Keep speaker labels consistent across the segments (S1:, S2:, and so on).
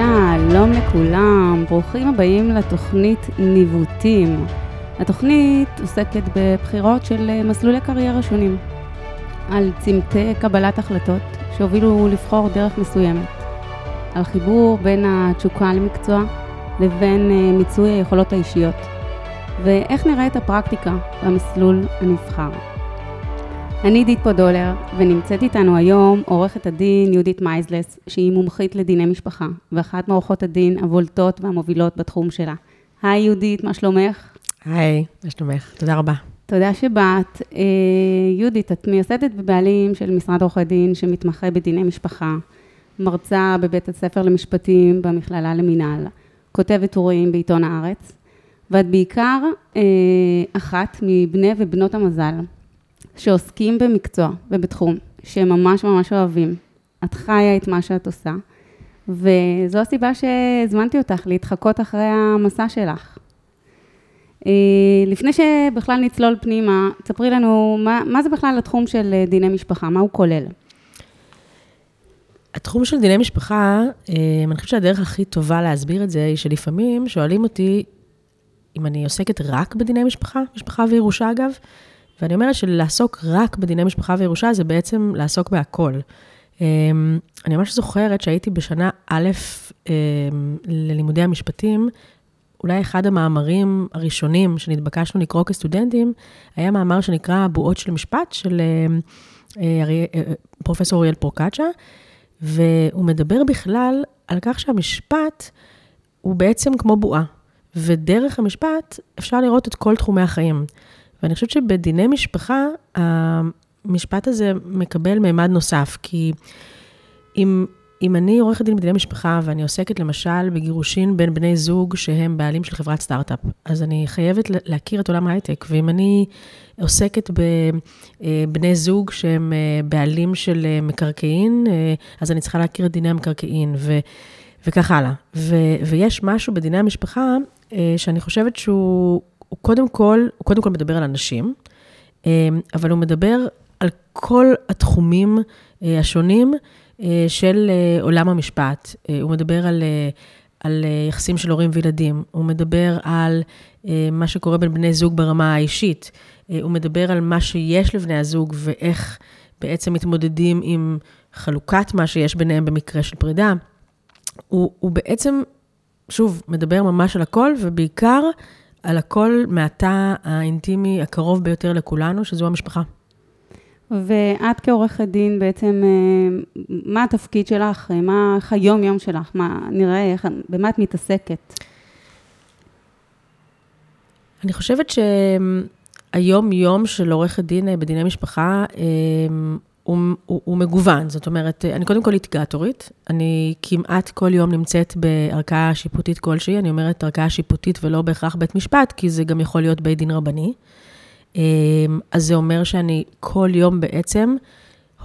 S1: שלום לכולם, ברוכים הבאים לתוכנית ניווטים. התוכנית עוסקת בבחירות של מסלולי קריירה שונים, על צמתי קבלת החלטות שהובילו לבחור דרך מסוימת, על חיבור בין התשוקה למקצוע לבין אה, מיצוי היכולות האישיות, ואיך נראית הפרקטיקה במסלול הנבחר. אני עידית פודולר, ונמצאת איתנו היום עורכת הדין יהודית מייזלס, שהיא מומחית לדיני משפחה, ואחת מעורכות הדין הבולטות והמובילות בתחום שלה. היי יהודית, מה שלומך?
S2: היי, מה שלומך? תודה רבה.
S1: תודה שבאת. אה, יהודית, את מייסדת ובעלים של משרד עורכי דין שמתמחה בדיני משפחה, מרצה בבית הספר למשפטים במכללה למינהל, כותבת טורים בעיתון הארץ, ואת בעיקר אה, אחת מבני ובנות המזל שעוסקים במקצוע ובתחום שהם ממש ממש אוהבים. את חיה את מה שאת עושה, וזו הסיבה שהזמנתי אותך להתחקות אחרי המסע שלך. אה, לפני שבכלל נצלול פנימה, תספרי לנו מה, מה זה בכלל התחום של דיני משפחה, מה הוא כולל?
S2: התחום של דיני משפחה, אה, אני חושבת שהדרך הכי טובה להסביר את זה, היא שלפעמים שואלים אותי אם אני עוסקת רק בדיני משפחה, משפחה וירושה אגב, ואני אומרת שלעסוק רק בדיני משפחה וירושה זה בעצם לעסוק בהכל. אמ, אני ממש זוכרת שהייתי בשנה א' אמ, ללימודי המשפטים, אולי אחד המאמרים הראשונים שנתבקשנו לקרוא כסטודנטים, היה מאמר שנקרא בועות של משפט, של אמ, אה, אה, פרופסור אוריאל פרוקצ'ה, והוא מדבר בכלל על כך שהמשפט הוא בעצם כמו בועה, ודרך המשפט אפשר לראות את כל תחומי החיים. ואני חושבת שבדיני משפחה, המשפט הזה מקבל מימד נוסף, כי אם, אם אני עורכת דין בדיני משפחה ואני עוסקת למשל בגירושין בין בני זוג שהם בעלים של חברת סטארט-אפ, אז אני חייבת להכיר את עולם ההייטק, ואם אני עוסקת בבני אה, זוג שהם אה, בעלים של אה, מקרקעין, אז אני צריכה להכיר את דיני המקרקעין, ו, וכך הלאה. ו, ויש משהו בדיני המשפחה שאני חושבת שהוא הוא קודם כל, הוא קודם כל מדבר על אנשים, אמ, אבל הוא מדבר על כל התחומים אה, השונים אה, של אה, עולם המשפט. הוא מדבר על, על יחסים של הורים וילדים, הוא מדבר על מה שקורה בין בני זוג ברמה האישית, הוא מדבר על מה שיש לבני הזוג ואיך בעצם מתמודדים עם חלוקת מה שיש ביניהם במקרה של פרידה. הוא, הוא בעצם, שוב, מדבר ממש על הכל, ובעיקר על הכל מהתא האינטימי הקרוב ביותר לכולנו, שזו המשפחה.
S1: ואת כעורכת דין בעצם, אה, מה התפקיד שלך? מה היום-יום שלך? מה נראה, איך, במה את מתעסקת?
S2: אני חושבת שהיום-יום של עורכת דין אה, בדיני משפחה, אה, הוא, הוא, הוא מגוון. זאת אומרת, אני קודם כל ליטיגטורית, אני כמעט כל יום נמצאת בערכאה שיפוטית כלשהי, אני אומרת ערכאה שיפוטית ולא בהכרח בית משפט, כי זה גם יכול להיות בית דין רבני. אמ, אז זה אומר שאני כל יום בעצם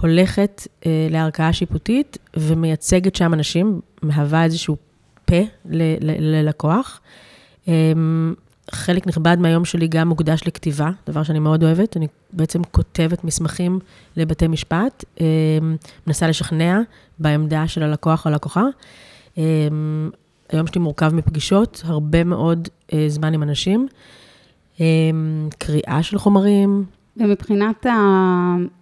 S2: הולכת אה, לערכאה שיפוטית ומייצגת שם אנשים, מהווה איזשהו פה ללקוח. אמ, חלק נכבד מהיום שלי גם מוקדש לכתיבה, דבר שאני מאוד אוהבת. אני בעצם כותבת מסמכים לבתי משפט, אה, מנסה לשכנע בעמדה של הלקוח או הלקוחה. אה, היום שלי מורכב מפגישות, הרבה מאוד אה, זמן עם אנשים, קריאה של חומרים.
S1: ומבחינת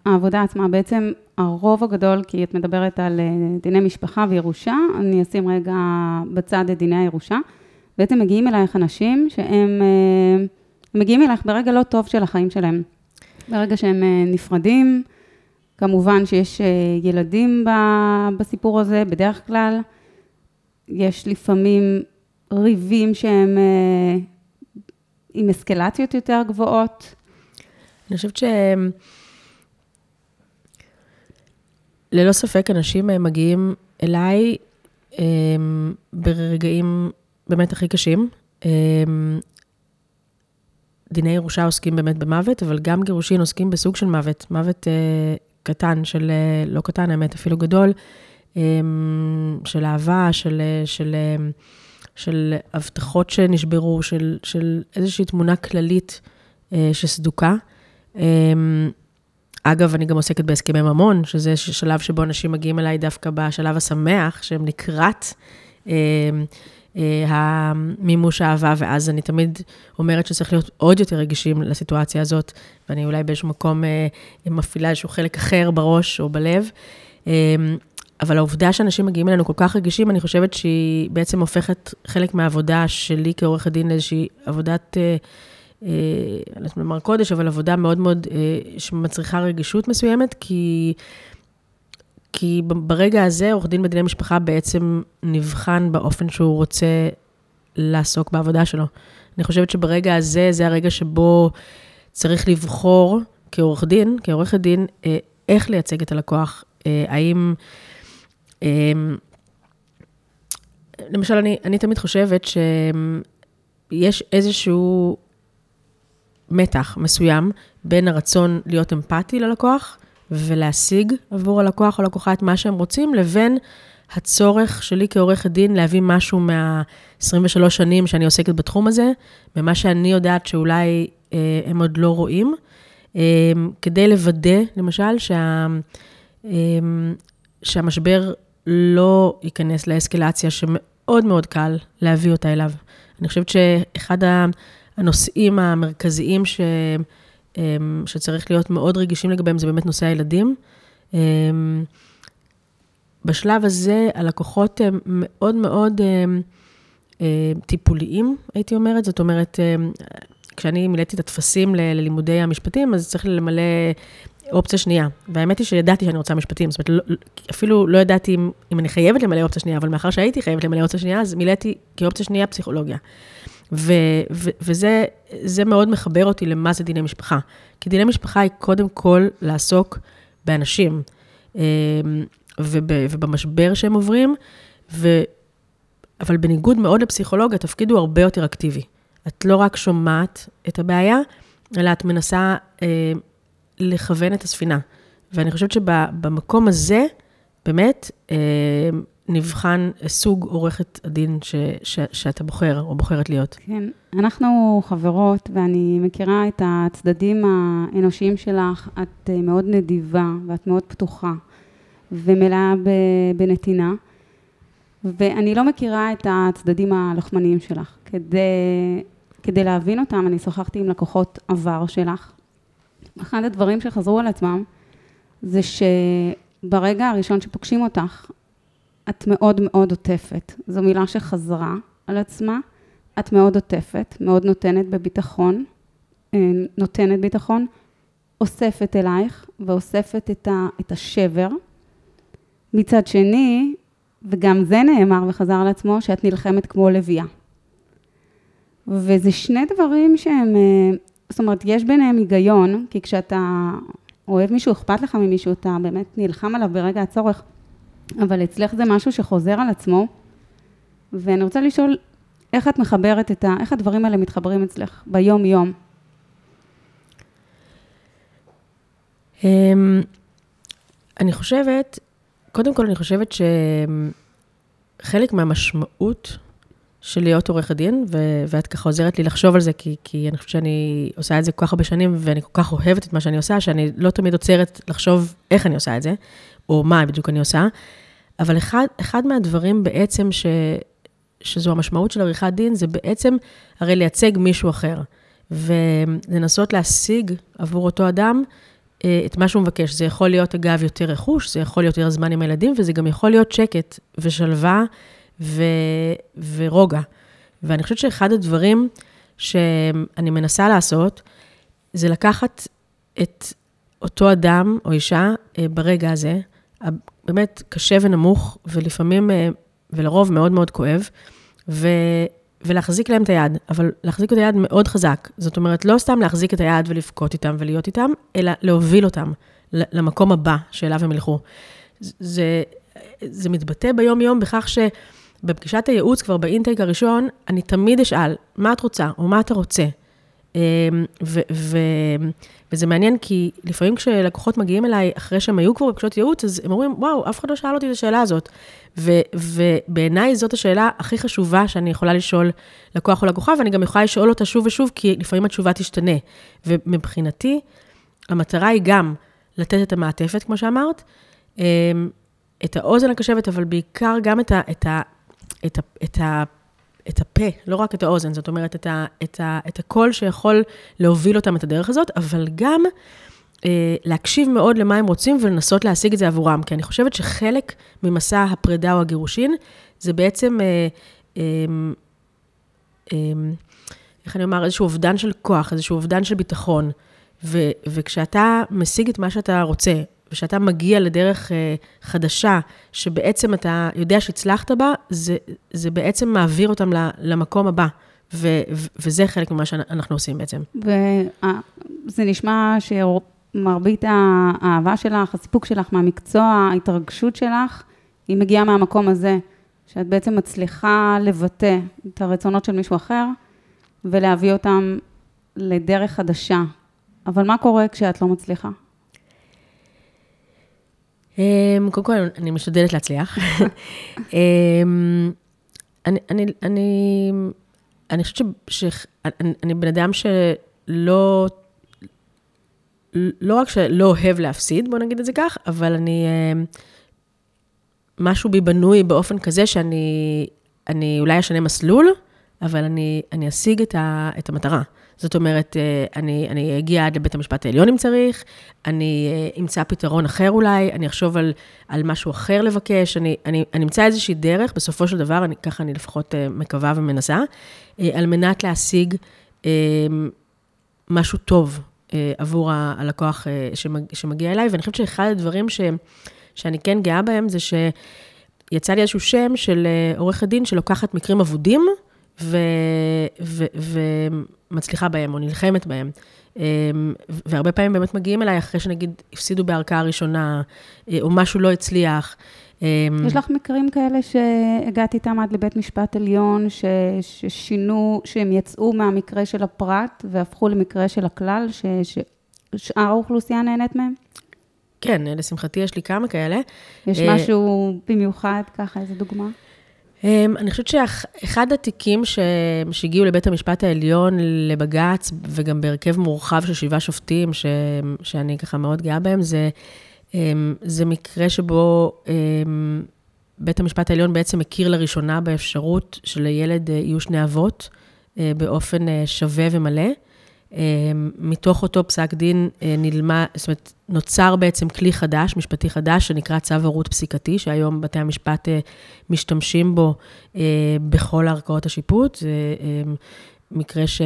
S1: העבודה עצמה, בעצם הרוב הגדול, כי את מדברת על דיני משפחה וירושה, אני אשים רגע בצד את דיני הירושה. בעצם מגיעים אלייך אנשים שהם אה, מגיעים אלייך ברגע לא טוב של החיים שלהם. ברגע שהם אה, נפרדים, כמובן שיש אה, ילדים בסיפור הזה, בדרך כלל. יש לפעמים ריבים שהם עם אסקלציות יותר גבוהות.
S2: אני חושבת שהם... ללא ספק אנשים מגיעים אליי ברגעים באמת הכי קשים. אמ, דיני ירושה עוסקים באמת במוות, אבל גם גירושין עוסקים בסוג של מוות, מוות אה, קטן, של, אה, לא קטן, האמת, אפילו גדול, אה, של אהבה, של, אה, של, של הבטחות שנשברו, של, של איזושהי תמונה כללית שסדוקה. אה, אגב, אני גם עוסקת בהסכמי ממון, שזה שלב שבו אנשים מגיעים אליי דווקא בשלב השמח, שהם לקראת המימוש האהבה, ואז אני תמיד אומרת שצריך להיות עוד יותר רגישים לסיטואציה הזאת, ואני אולי באיזשהו מקום מפעילה איזשהו חלק אחר בראש או בלב. אבל העובדה שאנשים מגיעים אלינו כל כך רגישים, אני חושבת שהיא בעצם הופכת חלק מהעבודה שלי כעורכת דין לאיזושהי עבודת, אה, אה, אני לא יודעת לומר קודש, אבל עבודה מאוד מאוד אה, שמצריכה רגישות מסוימת, כי, כי ברגע הזה עורך דין בדיני משפחה בעצם נבחן באופן שהוא רוצה לעסוק בעבודה שלו. אני חושבת שברגע הזה, זה הרגע שבו צריך לבחור כעורך דין, כעורכת דין, איך לייצג את הלקוח. האם... אמ, למשל, אני, אני תמיד חושבת שיש איזשהו מתח מסוים בין הרצון להיות אמפתי ללקוח ולהשיג עבור הלקוח או לקוחה את מה שהם רוצים, לבין הצורך שלי כעורכת דין להביא משהו מה-23 שנים שאני עוסקת בתחום הזה, ממה שאני יודעת שאולי אה, הם עוד לא רואים, אה, כדי לוודא, למשל, שה, אה, שהמשבר לא ייכנס לאסקלציה שמאוד מאוד קל להביא אותה אליו. אני חושבת שאחד הנושאים המרכזיים ש, שצריך להיות מאוד רגישים לגביהם זה באמת נושא הילדים. אמ, בשלב הזה הלקוחות הם מאוד מאוד אמ, טיפוליים, הייתי אומרת. זאת אומרת, כשאני מילאתי את הטפסים ללימודי המשפטים, אז צריך למלא אופציה שנייה. והאמת היא שידעתי שאני רוצה משפטים, זאת אומרת, לא, אפילו לא ידעתי אם, אם אני חייבת למלא אופציה שנייה, אבל מאחר שהייתי חייבת למלא אופציה שנייה, אז מילאתי כאופציה שנייה פסיכולוגיה. ו, ו, וזה מאוד מחבר אותי למה זה דיני משפחה. כי דיני משפחה היא קודם כל לעסוק באנשים, אמ, וב, ובמשבר שהם עוברים, ו, אבל בניגוד מאוד לפסיכולוגיה, התפקיד הוא הרבה יותר אקטיבי. את לא רק שומעת את הבעיה, אלא את מנסה אה, לכוון את הספינה. ואני חושבת שבמקום הזה, באמת, אה, נבחן סוג עורכת הדין ש, ש, שאתה בוחר או בוחרת להיות.
S1: כן, אנחנו חברות, ואני מכירה את הצדדים האנושיים שלך. את אה, מאוד נדיבה ואת מאוד פתוחה ומלאה בנתינה. ואני לא מכירה את הצדדים הלוחמניים שלך. כדי, כדי להבין אותם, אני שוחחתי עם לקוחות עבר שלך, אחד הדברים שחזרו על עצמם, זה שברגע הראשון שפוגשים אותך, את מאוד מאוד עוטפת. זו מילה שחזרה על עצמה. את מאוד עוטפת, מאוד נותנת בביטחון, אה, נותנת ביטחון, אוספת אלייך ואוספת את, ה, את השבר. מצד שני, וגם זה נאמר וחזר על עצמו, שאת נלחמת כמו לביאה. וזה שני דברים שהם אה, זאת אומרת, יש ביניהם היגיון, כי כשאתה אוהב מישהו, אכפת לך ממישהו, אתה באמת נלחם עליו ברגע הצורך, אבל אצלך זה משהו שחוזר על עצמו, ואני רוצה לשאול, איך את מחברת את ה... איך הדברים האלה מתחברים אצלך ביום-יום?
S2: אמ, אני חושבת, קודם כל אני חושבת שחלק מהמשמעות של להיות עורכת דין, ו- ואת ככה עוזרת לי לחשוב על זה, כי, כי אני חושבת שאני עושה את זה כל כך הרבה שנים, ואני כל כך אוהבת את מה שאני עושה, שאני לא תמיד עוצרת לחשוב איך אני עושה את זה, או מה בדיוק אני עושה. אבל אחד, אחד מהדברים בעצם ש, שזו המשמעות של עריכת דין, זה בעצם הרי לייצג מישהו אחר, ולנסות להשיג עבור אותו אדם אה, את מה שהוא מבקש. זה יכול להיות, אגב, יותר רכוש, זה יכול להיות יותר זמן עם הילדים, וזה גם יכול להיות שקט ושלווה. ו, ורוגע. ואני חושבת שאחד הדברים שאני מנסה לעשות, זה לקחת את אותו אדם או אישה אה, ברגע הזה, באמת קשה ונמוך, ולפעמים, אה, ולרוב מאוד מאוד כואב, ו, ולהחזיק להם את היד, אבל להחזיק את היד מאוד חזק. זאת אומרת, לא סתם להחזיק את היד ולבכות איתם ולהיות איתם, אלא להוביל אותם למקום הבא שאליו הם ילכו. זה, זה מתבטא ביום-יום בכך ש... בפגישת הייעוץ, כבר באינטייק הראשון, אני תמיד אשאל, מה את רוצה, או מה אתה רוצה? אמ, ו- ו- וזה מעניין, כי לפעמים כשלקוחות מגיעים אליי, אחרי שהם היו כבר בפגישות ייעוץ, אז הם אומרים, וואו, אף אחד לא שאל אותי את השאלה הזאת. ו- ובעיניי זאת השאלה הכי חשובה שאני יכולה לשאול לקוח או לקוחה, ואני גם יכולה לשאול אותה שוב ושוב, כי לפעמים התשובה תשתנה. ומבחינתי, המטרה היא גם לתת את המעטפת, כמו שאמרת, אמ, את האוזן הקשבת, אבל בעיקר גם את, ה- את, ה- את, ה, את, ה, את הפה, לא רק את האוזן, זאת אומרת, את, ה, את, ה, את הקול שיכול להוביל אותם את הדרך הזאת, אבל גם אה, להקשיב מאוד למה הם רוצים ולנסות להשיג את זה עבורם. כי אני חושבת שחלק ממסע הפרידה או הגירושין, זה בעצם, אה, אה, אה, איך אני אומר, איזשהו אובדן של כוח, איזשהו אובדן של ביטחון. ו, וכשאתה משיג את מה שאתה רוצה, ושאתה מגיע לדרך אה, חדשה, שבעצם אתה יודע שהצלחת בה, זה, זה בעצם מעביר אותם למקום הבא. ו, ו, וזה חלק ממה שאנחנו עושים בעצם.
S1: וזה נשמע שמרבית האהבה שלך, הסיפוק שלך מהמקצוע, ההתרגשות שלך, היא מגיעה מהמקום הזה, שאת בעצם מצליחה לבטא את הרצונות של מישהו אחר, ולהביא אותם לדרך חדשה. אבל מה קורה כשאת לא מצליחה?
S2: אמ, קודם כל, אני משתדלת להצליח. אמ, אני, אני, אני, אני חושבת שאני בן אדם שלא, לא רק שלא אוהב להפסיד, בוא נגיד את זה כך, אבל אני, אמ, משהו בי בנוי באופן כזה שאני אני אולי אשנה מסלול, אבל אני, אני אשיג את, ה, את המטרה. זאת אומרת, אה, אני, אני אגיע עד לבית המשפט העליון אם צריך, אני אה, אמצא פתרון אחר אולי, אני אחשוב על, על משהו אחר לבקש, אני, אני, אני אמצא איזושהי דרך, בסופו של דבר, אני, ככה אני לפחות אה, מקווה ומנסה, על מנת להשיג משהו טוב עבור הלקוח שמגיע אליי, ואני חושבת שאחד הדברים ש, שאני כן גאה בהם, זה שיצא לי איזשהו שם של עורכת דין שלוקחת מקרים אבודים, ו, ו, ומצליחה בהם, או נלחמת בהם. אמ, והרבה פעמים באמת מגיעים אליי אחרי שנגיד הפסידו בערכאה ראשונה, אה, או משהו לא הצליח.
S1: אמ, יש לך מקרים כאלה שהגעת איתם עד לבית משפט עליון, ש, ששינו, שהם יצאו מהמקרה של הפרט והפכו למקרה של הכלל, ש, ששאר האוכלוסייה נהנית מהם?
S2: כן, לשמחתי יש לי כמה כאלה.
S1: יש אה, משהו במיוחד, ככה, איזה דוגמה?
S2: אמ, אני חושבת שאחד התיקים שהגיעו לבית המשפט העליון, לבג"ץ, וגם בהרכב מורחב של שבעה שופטים, ש, שאני ככה מאוד גאה בהם, זה, אמ, זה מקרה שבו אמ, בית המשפט העליון בעצם הכיר לראשונה באפשרות שלילד אה, יהיו שני אבות אה, באופן אה, שווה ומלא. אמ, מתוך אותו פסק דין אה, נלמד, זאת אומרת, נוצר בעצם כלי חדש, משפטי חדש, שנקרא צו הורות פסיקתי, שהיום בתי המשפט אה, משתמשים בו אה, בכל ערכאות השיפוט. זה אמ, מקרה ש...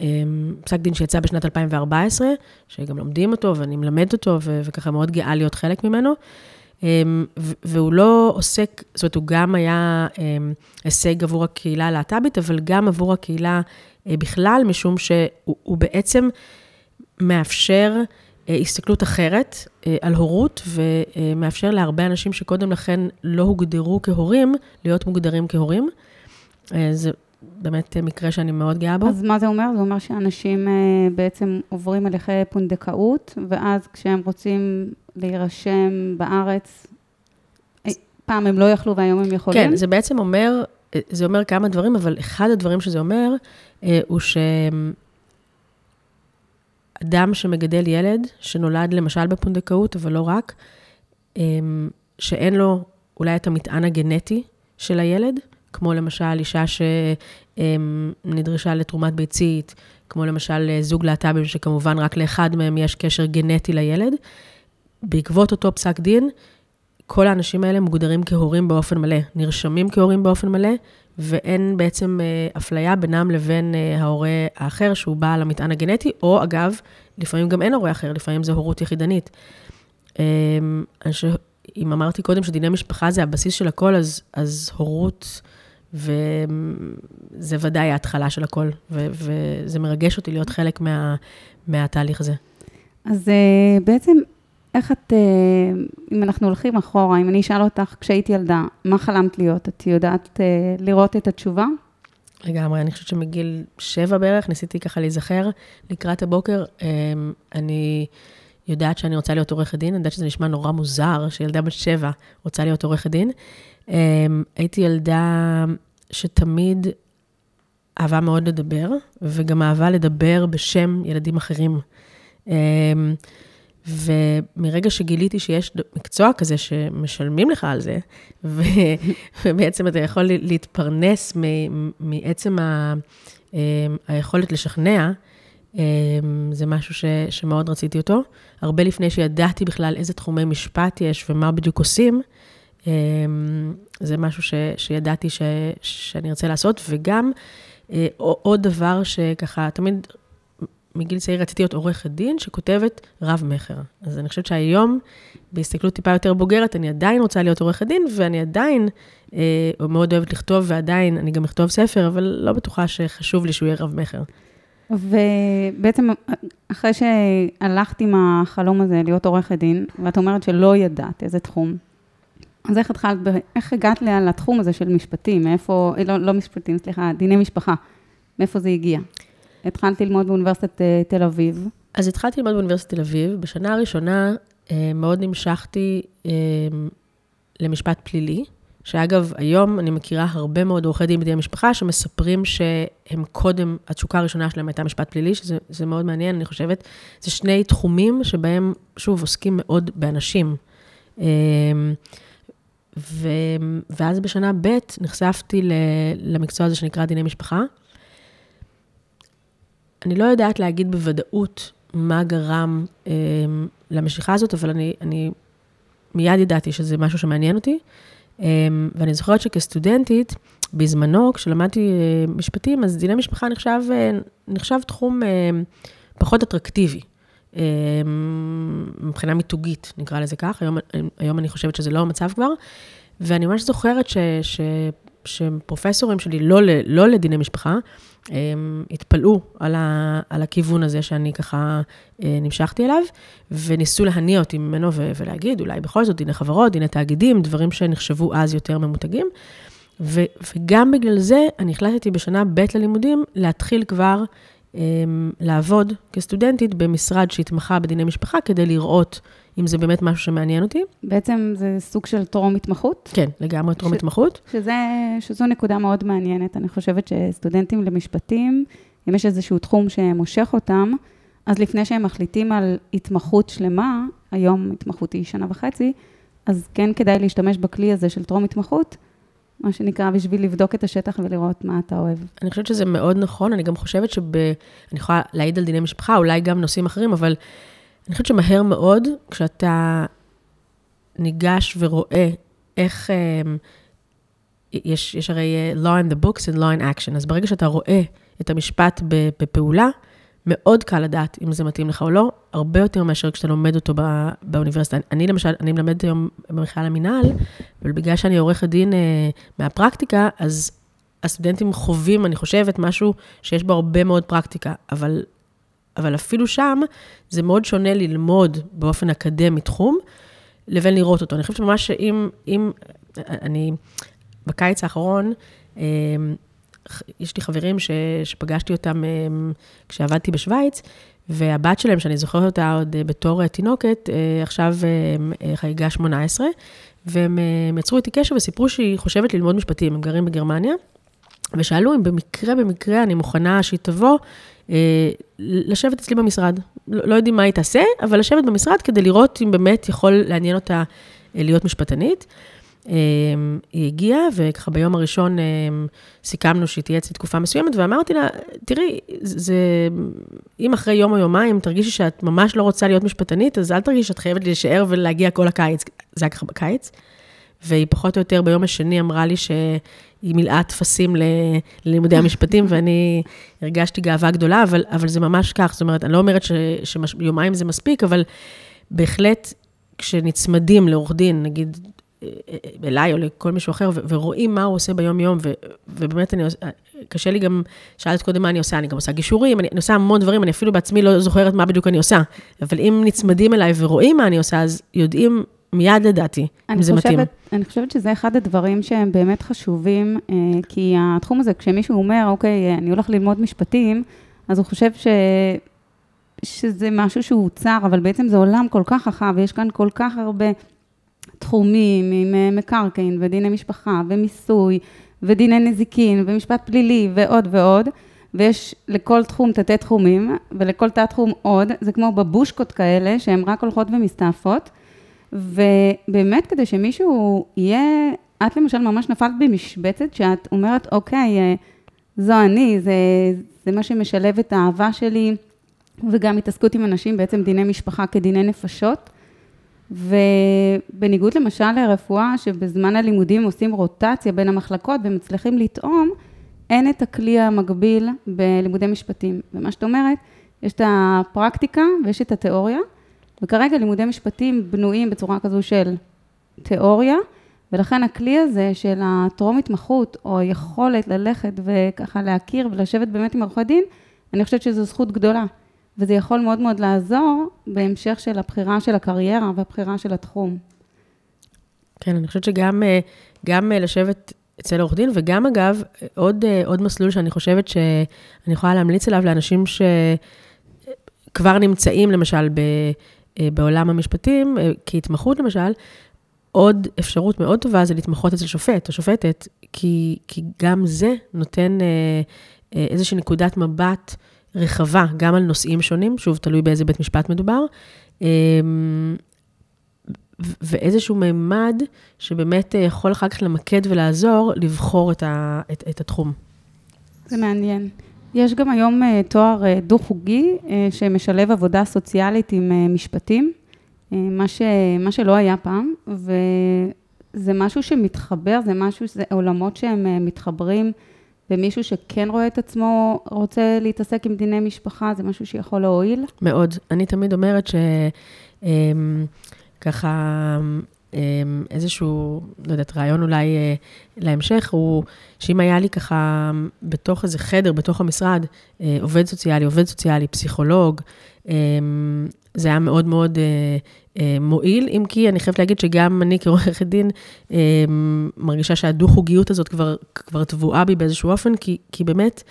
S2: אמ, פסק דין שיצא בשנת 2014, שגם לומדים אותו ואני מלמדת אותו, וככה מאוד גאה להיות חלק ממנו. והוא לא עוסק, זאת אומרת, הוא גם היה הישג עבור הקהילה הלהט"בית, אבל גם עבור הקהילה בכלל, משום שהוא בעצם מאפשר אה, הסתכלות אחרת אה, על הורות, ומאפשר להרבה אנשים שקודם לכן לא הוגדרו כהורים, להיות מוגדרים כהורים. זה באמת מקרה שאני מאוד גאה בו.
S1: אז מה זה אומר? זה אומר שאנשים בעצם עוברים הליכי פונדקאות, ואז כשהם רוצים להירשם בארץ, פעם הם לא יכלו והיום הם יכולים?
S2: כן, זה בעצם אומר, זה אומר כמה דברים, אבל אחד הדברים שזה אומר, אה, הוא שאדם שמגדל ילד, שנולד למשל בפונדקאות, אבל לא רק, אה, שאין לו אולי את המטען הגנטי של הילד, כמו למשל אישה שנדרשה לתרומת ביצית, כמו למשל זוג להט"בים, שכמובן רק לאחד מהם יש קשר גנטי לילד. בעקבות אותו פסק דין, כל האנשים האלה מוגדרים כהורים באופן מלא, נרשמים כהורים באופן מלא, ואין בעצם אה, אפליה בינם לבין אה, ההורה האחר שהוא בעל המטען הגנטי, או אגב, לפעמים גם אין הורה אחר, לפעמים זו הורות יחידנית. אמ, אם אמרתי קודם שדיני משפחה זה הבסיס של הכל, אז, אז הורות, וזה ודאי ההתחלה של הכל, ו, וזה מרגש אותי להיות חלק מה, מהתהליך הזה.
S1: אז אה, בעצם איך את, אה, אם אנחנו הולכים אחורה, אם אני אשאל אותך, כשהייתי ילדה, מה חלמת להיות? את יודעת אה, לראות את התשובה?
S2: לגמרי, אני חושבת שמגיל שבע בערך, ניסיתי ככה להיזכר לקראת הבוקר. אה, אני יודעת שאני רוצה להיות עורכת דין, אני יודעת שזה נשמע נורא מוזר, שילדה בת שבע רוצה להיות עורכת דין. הייתי ילדה שתמיד אהבה מאוד לדבר, וגם אהבה לדבר בשם ילדים אחרים. ומרגע שגיליתי שיש מקצוע כזה שמשלמים לך על זה, ו, ובעצם אתה יכול להתפרנס מעצם ה, אמ, היכולת לשכנע, אמ, זה משהו ש, שמאוד רציתי אותו. הרבה לפני שידעתי בכלל איזה תחומי משפט יש ומה בדיוק עושים, אמ, זה משהו ש, שידעתי ש, שאני ארצה לעשות, וגם אה, עוד דבר שככה, תמיד מגיל צעיר רציתי להיות עורכת דין שכותבת רב-מכר. אז אני חושבת שהיום, בהסתכלות טיפה יותר בוגרת, אני עדיין רוצה להיות עורכת דין, ואני עדיין אה, מאוד אוהבת לכתוב, ועדיין אני גם אכתוב ספר, אבל לא בטוחה שחשוב לי שהוא יהיה רב-מכר.
S1: ובעצם, אחרי שהלכת עם החלום הזה להיות עורכת דין, ואת אומרת שלא ידעת איזה תחום, אז איך התחלת, איך הגעת לתחום הזה של משפטים? מאיפה, לא, לא משפטים, סליחה, דיני משפחה. מאיפה זה הגיע? התחלת ללמוד באוניברסיטת אה, תל אביב.
S2: אז התחלתי ללמוד באוניברסיטת תל אביב. בשנה הראשונה אה, מאוד נמשכתי אה, למשפט פלילי, שאגב, היום אני מכירה הרבה מאוד עורכי דין בדיני משפחה שמספרים שהם קודם, התשוקה הראשונה שלהם הייתה משפט פלילי, שזה מאוד מעניין, אני חושבת. זה שני תחומים שבהם, שוב, עוסקים מאוד באנשים. ו, ואז בשנה ב' נחשפתי למקצוע הזה שנקרא דיני משפחה. אני לא יודעת להגיד בוודאות מה גרם אה, למשיכה הזאת, אבל אני, אני מיד ידעתי שזה משהו שמעניין אותי. אה, ואני זוכרת שכסטודנטית, בזמנו, כשלמדתי אה, משפטים, אז דיני משפחה נחשב, אה, נחשב תחום אה, פחות אטרקטיבי. אה, מבחינה מיתוגית, נקרא לזה כך, היום, היום אני חושבת שזה לא המצב כבר, ואני ממש זוכרת ש, ש, שפרופסורים שלי, לא, לא לדיני משפחה, הם התפלאו על, ה, על הכיוון הזה שאני ככה אה, נמשכתי אליו, וניסו להניע אותי ממנו ו, ולהגיד, אולי בכל זאת דיני חברות, דיני תאגידים, דברים שנחשבו אז יותר ממותגים. ו, וגם בגלל זה, אני החלטתי בשנה ב' ללימודים להתחיל כבר אמ, לעבוד כסטודנטית במשרד שהתמחה בדיני משפחה, כדי לראות אם זה באמת משהו שמעניין אותי.
S1: בעצם זה סוג של טרום התמחות?
S2: כן, לגמרי טרום ש... התמחות.
S1: שזה, שזו נקודה מאוד מעניינת. אני חושבת שסטודנטים למשפטים, אם יש איזשהו תחום שמושך אותם, אז לפני שהם מחליטים על התמחות שלמה, היום התמחות היא שנה וחצי, אז כן כדאי להשתמש בכלי הזה של טרום התמחות, מה שנקרא, בשביל לבדוק את השטח ולראות מה אתה אוהב.
S2: אני חושבת שזה מאוד נכון, אני גם חושבת שב... אני יכולה להעיד על דיני משפחה, אולי גם נושאים אחרים, אבל אני חושבת שמהר מאוד, כשאתה ניגש ורואה איך... אמ, יש, יש הרי אה, law in the books and law in action, אז ברגע שאתה רואה את המשפט בפעולה, מאוד קל לדעת אם זה מתאים לך או לא, הרבה יותר מאשר כשאתה לומד אותו בא, באוניברסיטה. אני למשל, אני מלמדת היום במכלל המינהל, אבל בגלל שאני עורכת דין אה, מהפרקטיקה, אז הסטודנטים חווים, אני חושבת, משהו שיש בו הרבה מאוד פרקטיקה, אבל, אבל אפילו שם, זה מאוד שונה ללמוד באופן אקדמי תחום, לבין לראות אותו. אני חושבת שממש אם, אם, אני, בקיץ האחרון, אה, יש לי חברים ש, שפגשתי אותם אה, כשעבדתי בשוויץ, והבת שלהם, שאני זוכרת אותה עוד אה, בתור אה, תינוקת, עכשיו חגיגה 18, והם יצרו איתי קשר וסיפרו שהיא חושבת ללמוד משפטים, הם גרים בגרמניה, ושאלו אם במקרה, במקרה אני מוכנה שהיא תבוא לשבת אצלי במשרד. לא, לא יודעים מה היא תעשה, אבל לשבת במשרד כדי לראות אם באמת יכול לעניין אותה להיות משפטנית. אמ, היא הגיעה, וככה ביום הראשון סיכמנו שהיא תהיה אצלי תקופה מסוימת, ואמרתי לה, תראי, זה, אם אחרי יום או יומיים תרגישי שאת ממש לא רוצה להיות משפטנית, אז אל תרגישי שאת חייבת להישאר ולהגיע כל הקיץ. זה היה ככה בקיץ. והיא פחות או יותר ביום השני אמרה לי שהיא מילאה טפסים ללימודי המשפטים, ואני הרגשתי גאווה גדולה, אבל, אבל זה ממש כך. זאת אומרת, אני לא אומרת שיומיים זה מספיק, אבל בהחלט, כשנצמדים לעורך דין, נגיד אליי או לכל מישהו אחר, ורואים מה הוא עושה ביום-יום, ובאמת אני עושה, קשה לי גם, שאלת קודם מה אני עושה, אני גם עושה גישורים, אני, אני עושה המון דברים, אני אפילו בעצמי לא זוכרת מה בדיוק אני עושה. אבל אם נצמדים אליי ורואים מה אני עושה, אז יודעים מיד לדעתי, אם זה חושבת, מתאים.
S1: אני חושבת שזה אחד הדברים שהם באמת חשובים, אה, כי התחום הזה, כשמישהו אומר, אוקיי, אני הולך ללמוד משפטים, אז הוא חושב ש... שזה משהו שהוא צר, אבל בעצם זה עולם כל כך רחב, ויש כאן כל כך הרבה תחומים עם אה, מקרקעין ודיני משפחה ומיסוי ודיני נזיקין ומשפט פלילי ועוד ועוד. ויש לכל תחום תתי תחומים, ולכל תת תחום עוד, זה כמו בבושקות כאלה, שהן רק הולכות ומסתעפות, ובאמת כדי שמישהו יהיה, את למשל ממש נפלת במשבצת, שאת אומרת, אוקיי, אה, זו אני, זה, זה מה שמשלב את האהבה שלי, וגם התעסקות עם אנשים, בעצם דיני משפחה כדיני נפשות. ובניגוד למשל לרפואה, שבזמן הלימודים עושים רוטציה בין המחלקות ומצליחים לטעום, אין את הכלי המקביל בלימודי משפטים. ומה שאת אומרת, יש את הפרקטיקה ויש את התיאוריה, וכרגע לימודי משפטים בנויים בצורה כזו של תיאוריה, ולכן הכלי הזה של הטרום התמחות, או היכולת ללכת וככה להכיר ולשבת באמת עם עורכי דין, אני חושבת שזו זכות גדולה. וזה יכול מאוד מאוד לעזור בהמשך של הבחירה של הקריירה והבחירה של התחום.
S2: כן, אני חושבת שגם גם לשבת אצל עורך דין, וגם אגב, עוד, עוד מסלול שאני חושבת שאני יכולה להמליץ עליו לאנשים שכבר נמצאים, למשל, ב, בעולם המשפטים, כהתמחות למשל, עוד אפשרות מאוד טובה זה להתמחות אצל שופט או שופטת, כי, כי גם זה נותן איזושהי נקודת מבט רחבה, גם על נושאים שונים, שוב, תלוי באיזה בית משפט מדובר, אמ, ואיזשהו מימד שבאמת יכול אחר כך למקד ולעזור לבחור את, ה, את, את התחום.
S1: זה מעניין. יש גם היום אה, תואר אה, דו-חוגי אה, שמשלב עבודה סוציאלית עם משפטים, מה, ש, מה שלא היה פעם, וזה משהו שמתחבר, זה משהו, זה עולמות שהם מתחברים. ומישהו שכן רואה את עצמו רוצה להתעסק עם דיני משפחה, זה משהו שיכול להועיל?
S2: מאוד. אני תמיד אומרת שככה, אמ, אמ, איזשהו, לא יודעת, רעיון אולי אה, להמשך, הוא שאם היה לי ככה בתוך איזה חדר, בתוך המשרד, אה, עובד סוציאלי, עובד סוציאלי, פסיכולוג, אמ, זה היה מאוד מאוד אה, מועיל, אם כי אני חייבת להגיד שגם אני כעורכת דין אה, מרגישה שהדו-חוגיות הזאת כבר, כבר טבועה בי באיזשהו אופן, כי, כי באמת,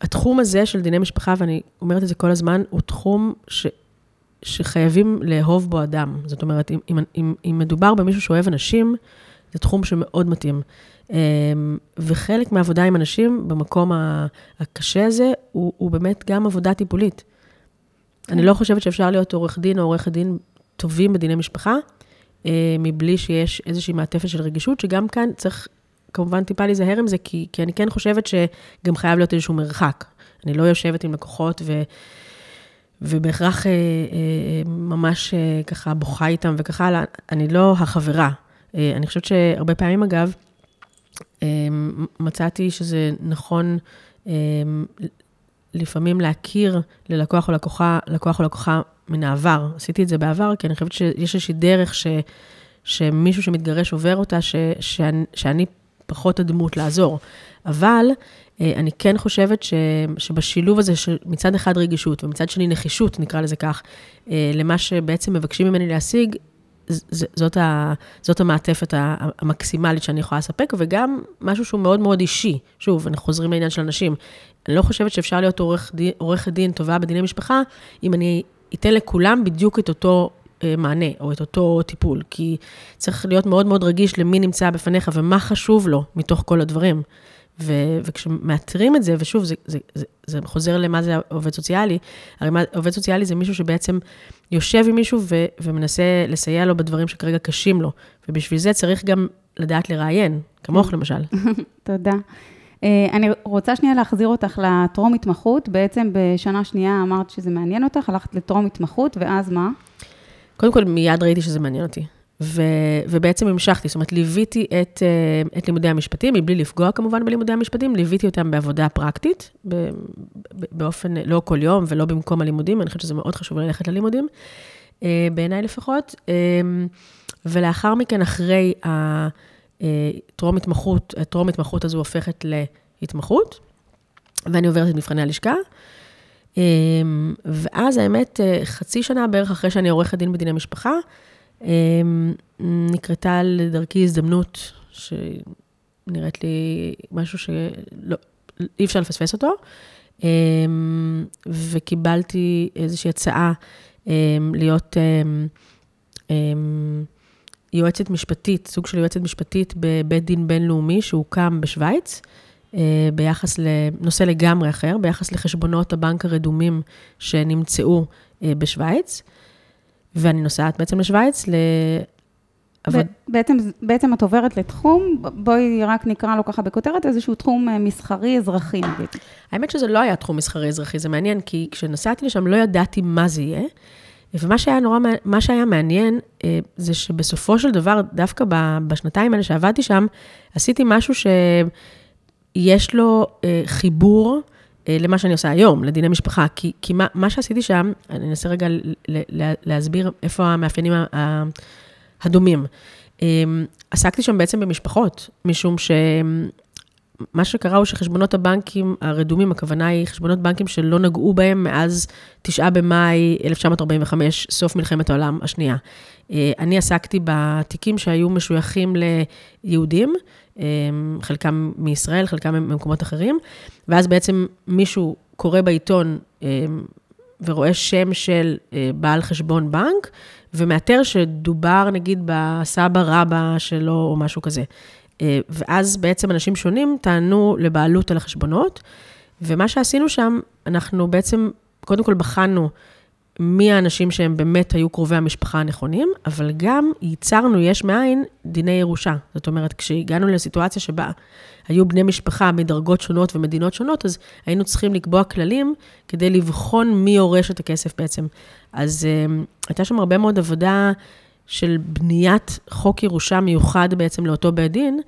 S2: התחום הזה של דיני משפחה, ואני אומרת את זה כל הזמן, הוא תחום ש, שחייבים לאהוב בו אדם. זאת אומרת, אם, אם, אם, מדובר במישהו שאוהב אנשים, זה תחום שמאוד מתאים. וחלק מהעבודה עם אנשים במקום הקשה הזה, הוא, הוא באמת גם עבודה טיפולית. אני לא חושבת שאפשר להיות עורך דין או עורכת דין טובים בדיני משפחה, אה, מבלי שיש איזושהי מעטפת של רגישות, שגם כאן צריך כמובן טיפה להיזהר עם זה, כי, כי אני כן חושבת שגם חייב להיות איזשהו מרחק. אני לא יושבת עם לקוחות ו... ובהכרח אה, אה, ממש אה, ככה בוכה איתם וככה הלאה, אני לא החברה. אה, אני חושבת שהרבה פעמים, אגב, אה, מצאתי שזה נכון אה, לפעמים להכיר ללקוח או לקוחה, לקוח או לקוחה מן העבר. עשיתי את זה בעבר, כי אני חושבת שיש איזושהי דרך ש, שמישהו שמתגרש עובר אותה, ש, שאני, שאני פחות הדמות לעזור. אבל אה, אני כן חושבת ש, שבשילוב הזה, שמצד אחד רגישות ומצד שני נחישות, נקרא לזה כך, אה, למה שבעצם מבקשים ממני להשיג, זאת, ה, זאת המעטפת המקסימלית שאני יכולה לספק, וגם משהו שהוא מאוד מאוד אישי. שוב, אנחנו חוזרים לעניין של אנשים. אני לא חושבת שאפשר להיות עורכת דין, עורך דין טובה בדיני משפחה, אם אני אתן לכולם בדיוק את אותו אה, מענה, או את אותו טיפול, כי צריך להיות מאוד מאוד רגיש למי נמצא בפניך ומה חשוב לו מתוך כל הדברים. ו- וכשמאתרים את זה, ושוב, זה, זה, זה, זה חוזר למה זה עובד סוציאלי, הרי מה, עובד סוציאלי זה מישהו שבעצם יושב עם מישהו ו- ומנסה לסייע לו בדברים שכרגע קשים לו, ובשביל זה צריך גם לדעת לראיין, כמוך למשל.
S1: תודה. אה, אני רוצה שנייה להחזיר אותך לטרום התמחות. בעצם בשנה שנייה אמרת שזה מעניין אותך, הלכת לטרום התמחות, ואז מה?
S2: קודם כל, מיד ראיתי שזה מעניין אותי. ו, ובעצם המשכתי, זאת אומרת, ליוויתי את, אה, את לימודי המשפטים, מבלי לפגוע כמובן בלימודי המשפטים, ליוויתי אותם בעבודה פרקטית, באופן, לא כל יום ולא במקום הלימודים, אני חושבת שזה מאוד חשוב ללכת ללימודים, אה, בעיניי לפחות. ולאחר מכן, אחרי טרום התמחות, הטרום התמחות הזו הופכת להתמחות, ואני עוברת את מבחני הלשכה. ואז האמת, חצי שנה בערך אחרי שאני עורכת דין בדיני משפחה, נקרתה לדרכי הזדמנות שנראית לי משהו שלא, אי אפשר לפספס אותו, אמ, וקיבלתי איזושהי הצעה להיות יועצת משפטית, סוג של יועצת משפטית בבית דין בינלאומי שהוקם בשוויץ, ביחס לנושא לגמרי אחר, ביחס לחשבונות הבנק הרדומים שנמצאו בשוויץ. ואני נוסעת בעצם לשוויץ, ל...
S1: אבל... בעצם, בעצם את עוברת לתחום, בואי רק נקרא לו ככה בכותרת, איזשהו תחום מסחרי-אזרחי נגיד.
S2: האמת שזה לא היה תחום מסחרי-אזרחי, זה מעניין, כי כשנסעתי לשם לא ידעתי מה זה יהיה. ומה שהיה נורא, מה שהיה מעניין, אה, זה שבסופו של דבר, דווקא בשנתיים האלה שעבדתי שם, עשיתי משהו שיש לו אה, חיבור אה, למה שאני עושה היום, לדיני משפחה. כי, כי מה, מה שעשיתי שם, אני אנסה רגע להסביר איפה המאפיינים הדומים. עסקתי שם בעצם במשפחות, משום ש... מה שקרה הוא שחשבונות הבנקים הרדומים, הכוונה היא חשבונות בנקים שלא נגעו בהם מאז 9 במאי 1945, סוף מלחמת העולם השנייה. אה, אני עסקתי בתיקים שהיו משויכים ליהודים, אה, חלקם מישראל, חלקם ממקומות אחרים, ואז בעצם מישהו קורא בעיתון אה, ורואה שם של בעל חשבון בנק, ומאתר שדובר נגיד בסבא רבא שלו או משהו כזה. אה, ואז בעצם אנשים שונים טענו לבעלות על החשבונות, ומה שעשינו שם, אנחנו בעצם, קודם כל בחנו מי האנשים שהם באמת היו קרובי המשפחה הנכונים, אבל גם ייצרנו יש מאין דיני ירושה. זאת אומרת, כשהגענו לסיטואציה שבה היו בני משפחה מדרגות שונות ומדינות שונות, אז היינו צריכים לקבוע כללים כדי לבחון מי יורש את הכסף בעצם. אז uh, הייתה שם הרבה מאוד עבודה של בניית חוק ירושה מיוחד בעצם לאותו בית דין,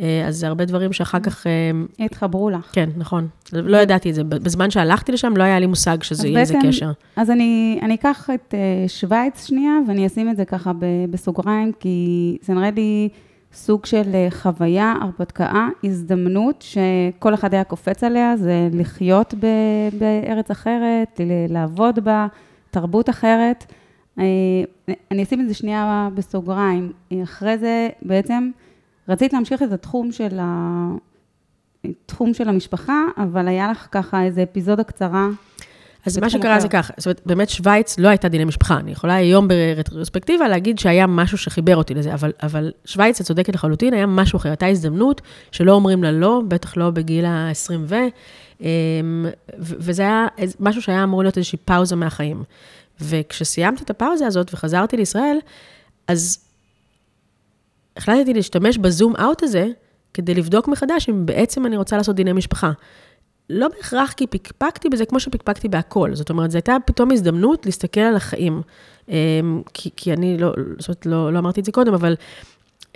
S2: אה, אז זה הרבה דברים שאחר כך...
S1: אה, התחברו לך.
S2: כן, נכון. לא ידעתי את זה. בזמן שהלכתי לשם, לא היה לי מושג שזה יהיה איזה קשר.
S1: אז אני, אני אקח את אה, שווייץ שנייה, ואני אשים את זה ככה בסוגריים, כי זה נראה לי סוג של חוויה, הרפתקה, הזדמנות, שכל אחד היה קופץ עליה, זה לחיות בארץ אחרת, לעבוד בה, תרבות אחרת. אני אשים את זה שנייה בסוגריים. אחרי זה בעצם רצית להמשיך את התחום של, ה... תחום של המשפחה, אבל היה לך ככה איזו אפיזודה קצרה.
S2: אז מה שקרה אחר. זה ככה, זאת אומרת, באמת שווייץ לא הייתה דיני משפחה. אני יכולה היום ברטרוספקטיבה להגיד שהיה משהו שחיבר אותי לזה, אבל, אבל שווייץ, את צודקת לחלוטין, היה משהו אחר. הייתה הזדמנות שלא אומרים לה לא, בטח לא בגיל ה-20 ו... אמ, וזה היה משהו שהיה אמור להיות איזושהי פאוזה מהחיים. וכשסיימתי את הפאוזה הזאת וחזרתי לישראל, אז החלטתי להשתמש בזום אאוט הזה כדי לבדוק מחדש אם בעצם אני רוצה לעשות דיני משפחה. לא בהכרח כי פקפקתי בזה כמו שפקפקתי בהכל. זאת אומרת, זו הייתה פתאום הזדמנות להסתכל על החיים. אמ, כי, כי אני לא, זאת אומרת, לא, לא אמרתי את זה קודם, אבל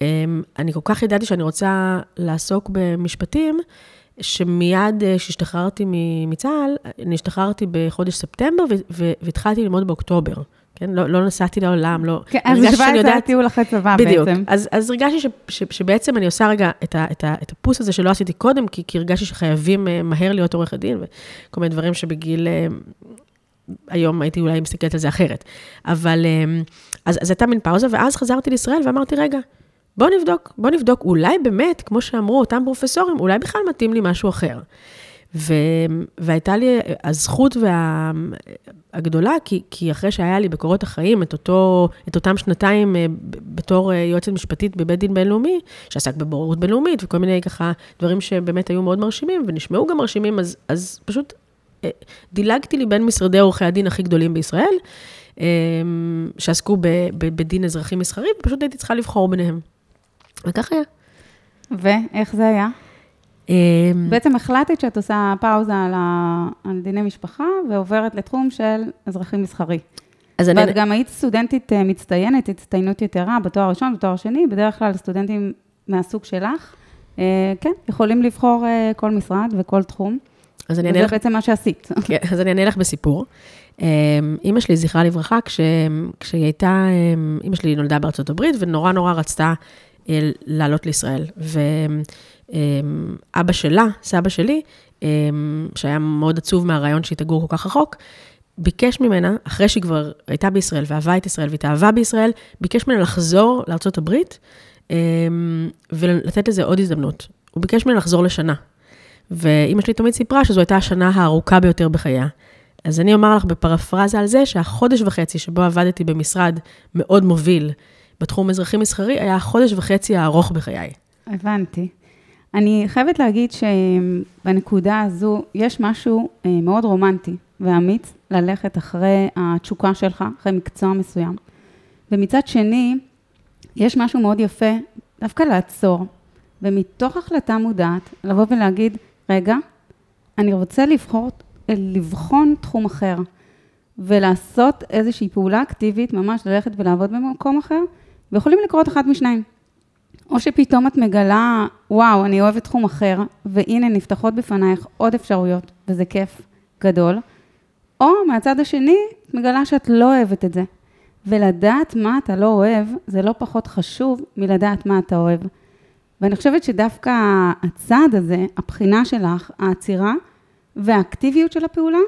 S2: אמ, אני כל כך ידעתי שאני רוצה לעסוק במשפטים, שמיד אה, כשהשתחררתי מצה"ל, אני השתחררתי בחודש ספטמבר והתחלתי ללמוד באוקטובר. כן, לא, לא נסעתי לעולם, לא...
S1: כן, אז בשביל זה היה טיול אחרי צבא
S2: בדיוק.
S1: בעצם.
S2: אז, אז הרגשתי ש, ש, שבעצם אני עושה רגע את, ה, את, ה, את הפוס הזה שלא עשיתי קודם, כי, כי הרגשתי שחייבים אה, מהר להיות עורך הדין, וכל מיני דברים שבגיל... אה, היום הייתי אולי מסתכלת על זה אחרת. אבל אז, אז הייתה מין פאוזה, ואז חזרתי לישראל ואמרתי, רגע, בוא נבדוק, בוא נבדוק, אולי באמת, כמו שאמרו אותם פרופסורים, אולי בכלל מתאים לי משהו אחר. ו... והייתה לי הזכות וה... הגדולה, כי, כי אחרי שהיה לי בקורות החיים את, אותו, את אותם שנתיים אה, בתור אה, יועצת משפטית בבית דין בינלאומי, שעסק בבוררות בינלאומית וכל מיני ככה דברים שבאמת היו מאוד מרשימים ונשמעו גם מרשימים, אז, אז פשוט אה, דילגתי לי בין משרדי עורכי הדין הכי גדולים בישראל, שעסקו בדין אזרחי מסחרי, ופשוט הייתי צריכה לבחור ביניהם. וכך היה.
S1: ואיך זה היה? אמ, בעצם החלטת שאת עושה פאוזה על, ה... על דיני משפחה ועוברת לתחום של אזרחי מסחרי. אז אני... ואת גם היית סטודנטית אה, מצטיינת, הצטיינות יתרה בתואר ראשון, בתואר שני, בדרך כלל סטודנטים מהסוג שלך, אה, כן, יכולים לבחור אה, כל משרד וכל תחום. אז אני אענה לך... וזה בעצם מה שעשית.
S2: כן, אז אני אענה לך בסיפור. אימא שלי, זכרה לברכה, כש... כשהיא הייתה, אימא שלי נולדה בארצות הברית, ונורא נורא רצתה לעלות לישראל. ואבא שלה, סבא שלי, שהיה מאוד עצוב מהרעיון שהיא תגור כל כך רחוק, ביקש ממנה, אחרי שהיא כבר הייתה בישראל ואהבה את ישראל והתאהבה בישראל, ביקש ממנה לחזור לארה"ב ולתת לזה עוד הזדמנות. הוא ביקש ממנה לחזור לשנה. ואימא שלי תמיד סיפרה שזו הייתה השנה הארוכה ביותר בחייה. אז אני אומר לך בפרפרזה על זה, שהחודש וחצי שבו עבדתי במשרד מאוד מוביל בתחום אזרחי מסחרי, היה החודש וחצי הארוך בחיי.
S1: הבנתי. אני חייבת להגיד שבנקודה הזו יש משהו אה, מאוד רומנטי ואמיץ ללכת אחרי התשוקה שלך, אחרי מקצוע מסוים. ומצד שני, יש משהו מאוד יפה דווקא לעצור, ומתוך החלטה מודעת, לבוא ולהגיד, רגע, אני רוצה לבחור, לבחון תחום אחר, ולעשות איזושהי פעולה אקטיבית, ממש ללכת ולעבוד במקום אחר, ויכולים לקרות אחד משניים. או שפתאום את מגלה, וואו, אני אוהבת תחום אחר, והנה נפתחות בפנייך עוד אפשרויות, וזה כיף גדול. או מהצד השני, את מגלה שאת לא אוהבת את זה. ולדעת מה אתה לא אוהב, זה לא פחות חשוב מלדעת מה אתה אוהב. ואני חושבת שדווקא הצעד הזה, הבחינה שלך, העצירה והאקטיביות של הפעולה,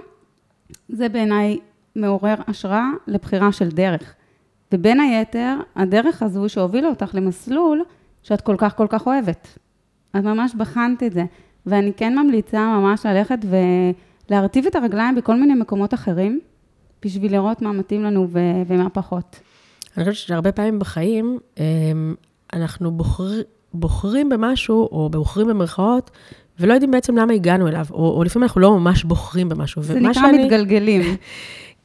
S1: זה בעיניי מעורר השראה לבחירה של דרך. ובין היתר, הדרך הזו שהובילה אותך למסלול שאת כל כך כל כך אוהבת. את ממש בחנת את זה. ואני כן ממליצה ממש ללכת ולהרטיב את הרגליים בכל מיני מקומות אחרים, בשביל לראות מה מתאים לנו ו- ומה פחות.
S2: אני חושבת שהרבה פעמים בחיים, אמ, אנחנו בוחר, בוחרים במשהו, או בוחרים במרכאות, ולא יודעים בעצם למה הגענו אליו, או, או לפעמים אנחנו לא ממש בוחרים במשהו.
S1: זה נקרא שאני... מתגלגלים.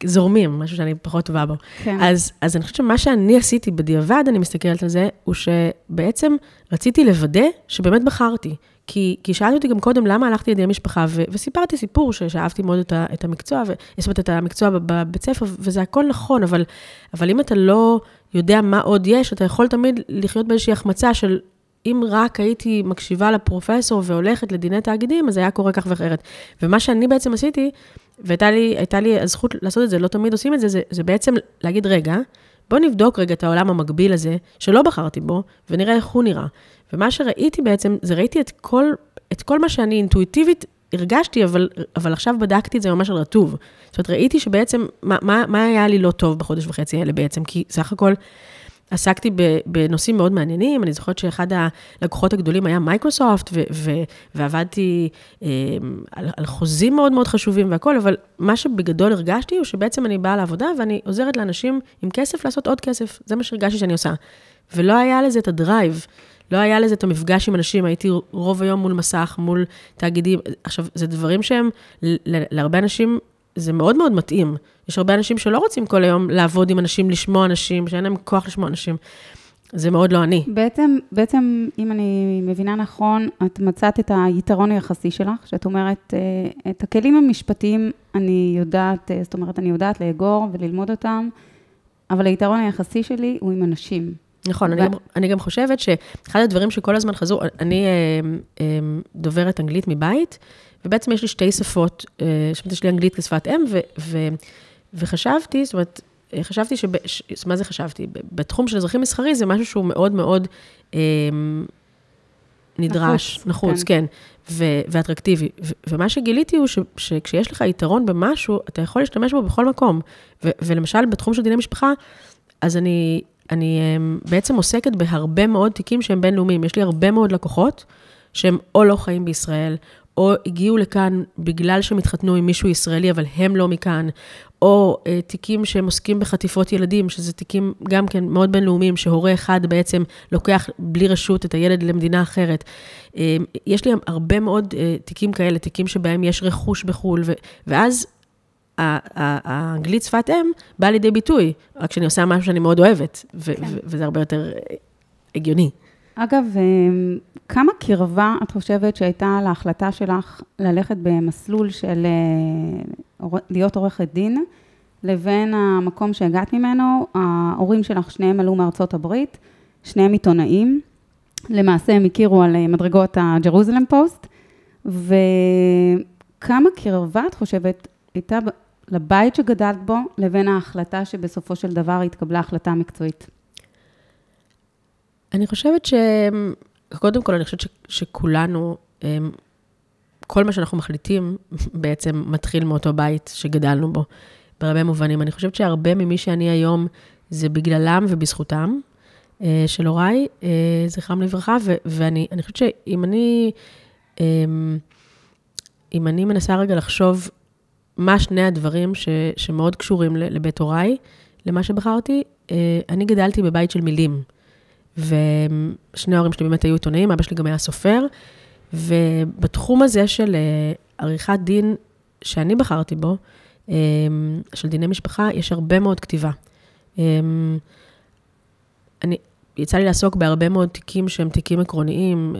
S2: זורמים, משהו שאני פחות טובה בו. כן. אז, אז אני חושבת שמה שאני עשיתי בדיעבד, אני מסתכלת על זה, הוא שבעצם רציתי לוודא שבאמת בחרתי. כי, כי שאלת אותי גם קודם למה הלכתי לידי המשפחה, ו, וסיפרתי סיפור שאהבתי מאוד את, ה, את המקצוע, ו, זאת אומרת, את המקצוע בבית ספר, וזה הכל נכון, אבל, אבל אם אתה לא יודע מה עוד יש, אתה יכול תמיד לחיות באיזושהי החמצה של אם רק הייתי מקשיבה לפרופסור והולכת לדיני תאגידים, אז היה קורה כך ואחרת. ומה שאני בעצם עשיתי, והייתה לי, לי הזכות לעשות את זה, לא תמיד עושים את זה, זה, זה בעצם להגיד, רגע, בוא נבדוק רגע את העולם המקביל הזה, שלא בחרתי בו, ונראה איך הוא נראה. ומה שראיתי בעצם, זה ראיתי את כל, את כל מה שאני אינטואיטיבית הרגשתי, אבל, אבל עכשיו בדקתי את זה ממש על רטוב. זאת אומרת, ראיתי שבעצם, מה, מה, מה היה לי לא טוב בחודש וחצי האלה בעצם? כי סך הכל, עסקתי בנושאים מאוד מעניינים, אני זוכרת שאחד הלקוחות הגדולים היה מייקרוסופט, ו- ו- ועבדתי אה, על, על חוזים מאוד מאוד חשובים והכול, אבל מה שבגדול הרגשתי הוא שבעצם אני באה לעבודה ואני עוזרת לאנשים עם כסף לעשות עוד כסף, זה מה שהרגשתי שאני עושה. ולא היה לזה את ה drive, לא היה לזה את המפגש עם אנשים, הייתי רוב היום מול מסך, מול תאגידים. עכשיו, זה דברים שהם, להרבה אנשים זה מאוד מאוד מתאים. יש הרבה אנשים שלא רוצים כל היום לעבוד עם אנשים, לשמוע אנשים, שאין להם כוח לשמוע אנשים. זה מאוד לא אני.
S1: בעצם, בעצם, אם אני מבינה נכון, את מצאת את היתרון היחסי שלך, שאת אומרת, אה, את הכלים המשפטיים אני יודעת, אה, זאת אומרת, אני יודעת לאגור וללמוד אותם, אבל היתרון היחסי שלי הוא עם אנשים.
S2: נכון, ו... אני, גם, אני גם חושבת שאחד הדברים שכל הזמן חזרו, אני אה, דוברת אנגלית מבית, ובעצם יש לי שתי שפות, זאת אומרת, יש לי אנגלית כשפת אם, ו, ו, וחשבתי, זאת אומרת, חשבתי ש... מה זה חשבתי? בתחום של אזרחים מסחרי זה משהו שהוא מאוד מאוד אה, נדרש, נחוץ, נחוץ כן, כן ו, ואטרקטיבי. ו, ומה שגיליתי הוא ש, שכשיש לך יתרון במשהו, אתה יכול להשתמש בו בכל מקום. ו, ולמשל, בתחום של דיני משפחה, אז אני, אני אה, בעצם עוסקת בהרבה מאוד תיקים שהם בינלאומיים. יש לי הרבה מאוד לקוחות שהם או לא חיים בישראל, או הגיעו לכאן בגלל שהם התחתנו עם מישהו ישראלי, אבל הם לא מכאן, או אה, תיקים שהם עוסקים בחטיפות ילדים, שזה תיקים גם כן מאוד בינלאומיים, שהורה אחד בעצם לוקח בלי רשות את הילד למדינה אחרת. אה, יש לי הרבה מאוד אה, תיקים כאלה, תיקים שבהם יש רכוש בחו"ל, ו- ואז האנגלית שפת אם באה לידי ביטוי, רק שאני עושה משהו שאני מאוד אוהבת, ו- כן. ו- וזה הרבה יותר אה, הגיוני.
S1: אגב, אה, כמה קרבה את חושבת שהייתה להחלטה שלך ללכת במסלול של אה, להיות עורכת דין, לבין המקום שהגעת ממנו? ההורים שלך, שניהם עלו מארצות הברית, שניהם עיתונאים. למעשה הם הכירו על אה, מדרגות הג'רוזלם פוסט, וכמה קרבה את חושבת הייתה לבית שגדלת בו, לבין ההחלטה שבסופו של דבר התקבלה החלטה מקצועית?
S2: אני חושבת ש... קודם כל, אני חושבת ש... שכולנו, אמ, כל מה שאנחנו מחליטים בעצם מתחיל מאותו בית שגדלנו בו, בהרבה מובנים. אני חושבת שהרבה ממי שאני היום, זה בגללם ובזכותם אה, של הוריי, אה, זכרם לברכה, ו- ואני חושבת שאם אני, אמ, אם אני מנסה רגע לחשוב מה שני הדברים ש- שמאוד קשורים לבית הוריי, למה שבחרתי, אה, אני גדלתי בבית של מילים. ושני ההורים שלי באמת היו עיתונאים, אבא שלי גם היה סופר, ובתחום הזה של אה, עריכת דין שאני בחרתי בו, אה, של דיני משפחה, יש הרבה מאוד כתיבה. אה, אני, יצא לי לעסוק בהרבה מאוד תיקים שהם תיקים עקרוניים,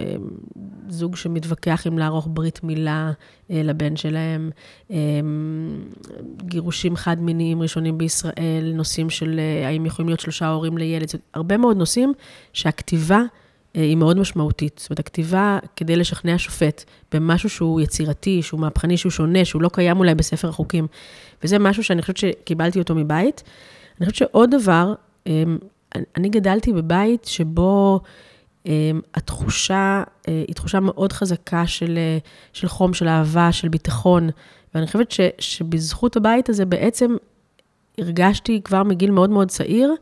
S2: זוג שמתווכח אם לערוך ברית מילה לבן שלהם, גירושים חד-מיניים ראשונים בישראל, נושאים של האם יכולים להיות שלושה הורים לילד, הרבה מאוד נושאים שהכתיבה אה, היא מאוד משמעותית. זאת אומרת, הכתיבה כדי לשכנע שופט במשהו שהוא יצירתי, שהוא מהפכני, שהוא שונה, שהוא לא קיים אולי בספר החוקים. וזה משהו שאני חושבת שקיבלתי אותו מבית. אני חושבת שעוד דבר, אני גדלתי בבית שבו אמ, התחושה אה, היא תחושה מאוד חזקה של, אה, של חום, של אהבה, של ביטחון. ואני חושבת ש, שבזכות הבית הזה בעצם הרגשתי כבר מגיל מאוד מאוד צעיר,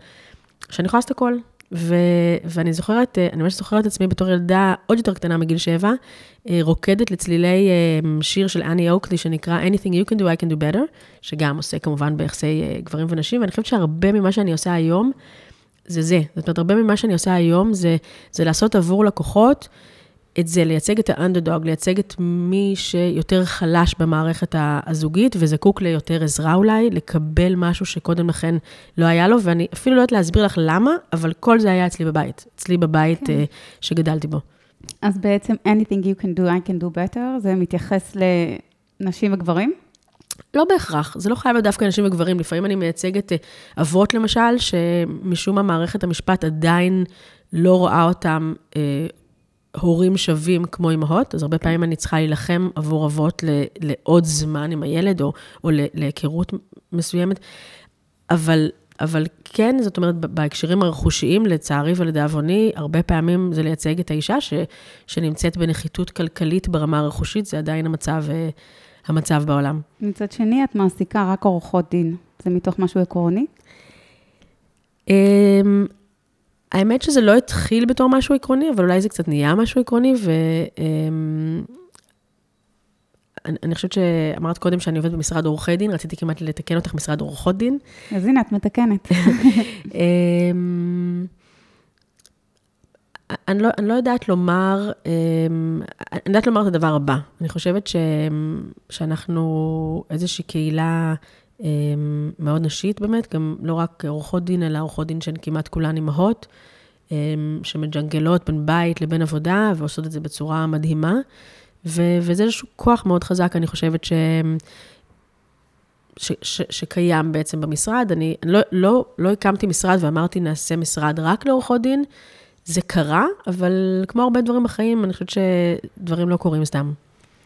S2: שאני יכולה לעשות הכל. ו, ואני זוכרת, אה, אני ממש זוכרת את עצמי בתור ילדה עוד יותר קטנה מגיל שבע, רוקדת לצלילי אה, שיר של אני אוקלי, שנקרא Anything you can do, I can do better, שגם עושה כמובן ביחסי גברים ונשים, ואני חושבת שהרבה ממה שאני עושה היום, זה זה. זאת אומרת, הרבה ממה שאני עושה היום זה, זה לעשות עבור לקוחות, את זה, לייצג את האנדרדוג, לייצג את מי שיותר חלש במערכת הזוגית וזקוק ליותר עזרה אולי, לקבל משהו שקודם לכן לא היה לו, ואני אפילו לא יודעת להסביר לך למה, אבל כל זה היה אצלי בבית, אצלי בבית כן. שגדלתי בו.
S1: אז בעצם anything you can do, I can do better, זה מתייחס לנשים וגברים?
S2: לא בהכרח, זה לא חייב להיות דווקא נשים וגברים. לפעמים אני מייצגת אה, אבות, למשל, שמשום מה מערכת המשפט עדיין לא רואה אותם אה, הורים שווים כמו אימהות, אז הרבה פעמים אני צריכה להילחם עבור אבות לעוד זמן עם הילד, או, או להיכרות מסוימת. אבל, אבל כן, זאת אומרת, בהקשרים הרכושיים, לצערי ולדאבוני, הרבה פעמים זה לייצג את האישה ש, שנמצאת בנחיתות כלכלית ברמה הרכושית, זה עדיין המצב, אה, המצב בעולם.
S1: מצד שני, את מעסיקה רק עורכות דין. זה מתוך משהו עקרוני?
S2: אמ, האמת שזה לא התחיל בתור משהו עקרוני, אבל אולי זה קצת נהיה משהו עקרוני, ו... אמ, אני חושבת שאמרת קודם שאני עובדת במשרד עורכי דין, רציתי כמעט לתקן אותך משרד עורכות דין.
S1: אז הנה, את מתקנת.
S2: אני לא, אני לא יודעת לומר, אמ, אני יודעת לומר את הדבר הבא. אני חושבת ש, שאנחנו איזושהי קהילה אמ, מאוד נשית באמת, גם לא רק עורכות דין, אלא עורכות דין שהן כמעט כולן אימהות, אמ, שמג'נגלות בין בית לבין עבודה, ועושות את זה בצורה מדהימה. ו- וזה איזשהו כוח מאוד חזק, אני חושבת, ש... ש- ש- שקיים בעצם במשרד. אני, אני לא, לא, לא הקמתי משרד ואמרתי, נעשה משרד רק לעורכות דין. זה קרה, אבל כמו הרבה דברים בחיים, אני חושבת שדברים לא קורים סתם.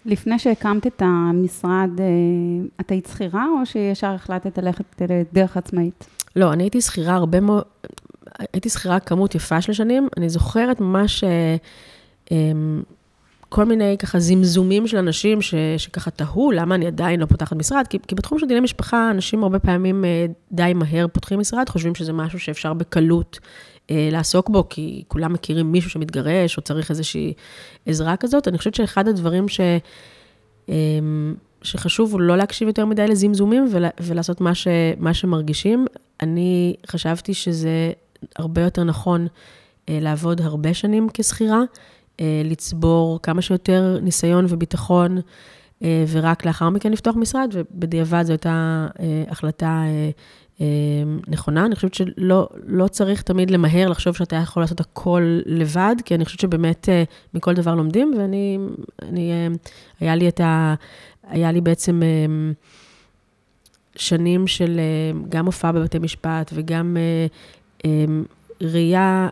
S1: לפני שהקמת את המשרד, אה, את היית שכירה, או שישר החלטת ללכת לדרך עצמאית?
S2: לא, אני הייתי שכירה הרבה מאוד, הייתי שכירה כמות יפה של שנים. אני זוכרת ממש אה, אמ, כל מיני ככה זמזומים של אנשים ש, שככה תהו למה אני עדיין לא פותחת משרד, כי, כי בתחום של דיני משפחה, אנשים הרבה פעמים אה, די מהר פותחים משרד, חושבים שזה משהו שאפשר בקלות לעסוק בו, כי כולם מכירים מישהו שמתגרש, או צריך איזושהי עזרה כזאת. אני חושבת שאחד הדברים ש... אמ, שחשוב הוא לא להקשיב יותר מדי לזמזומים ול, ולעשות מה, ש, מה שמרגישים. אני חשבתי שזה הרבה יותר נכון אה, לעבוד הרבה שנים כשכירה, אה, לצבור כמה שיותר ניסיון וביטחון, ורק לאחר מכן לפתוח משרד, ובדיעבד זו הייתה החלטה נכונה. אני חושבת שלא לא צריך תמיד למהר לחשוב שאתה יכול לעשות הכל לבד, כי אני חושבת שבאמת אה, מכל דבר לומדים, ואני, אני, אה, היה לי את ה... היה לי בעצם אמ, שנים של אה, גם הופעה בבתי משפט וגם אמ, ראייה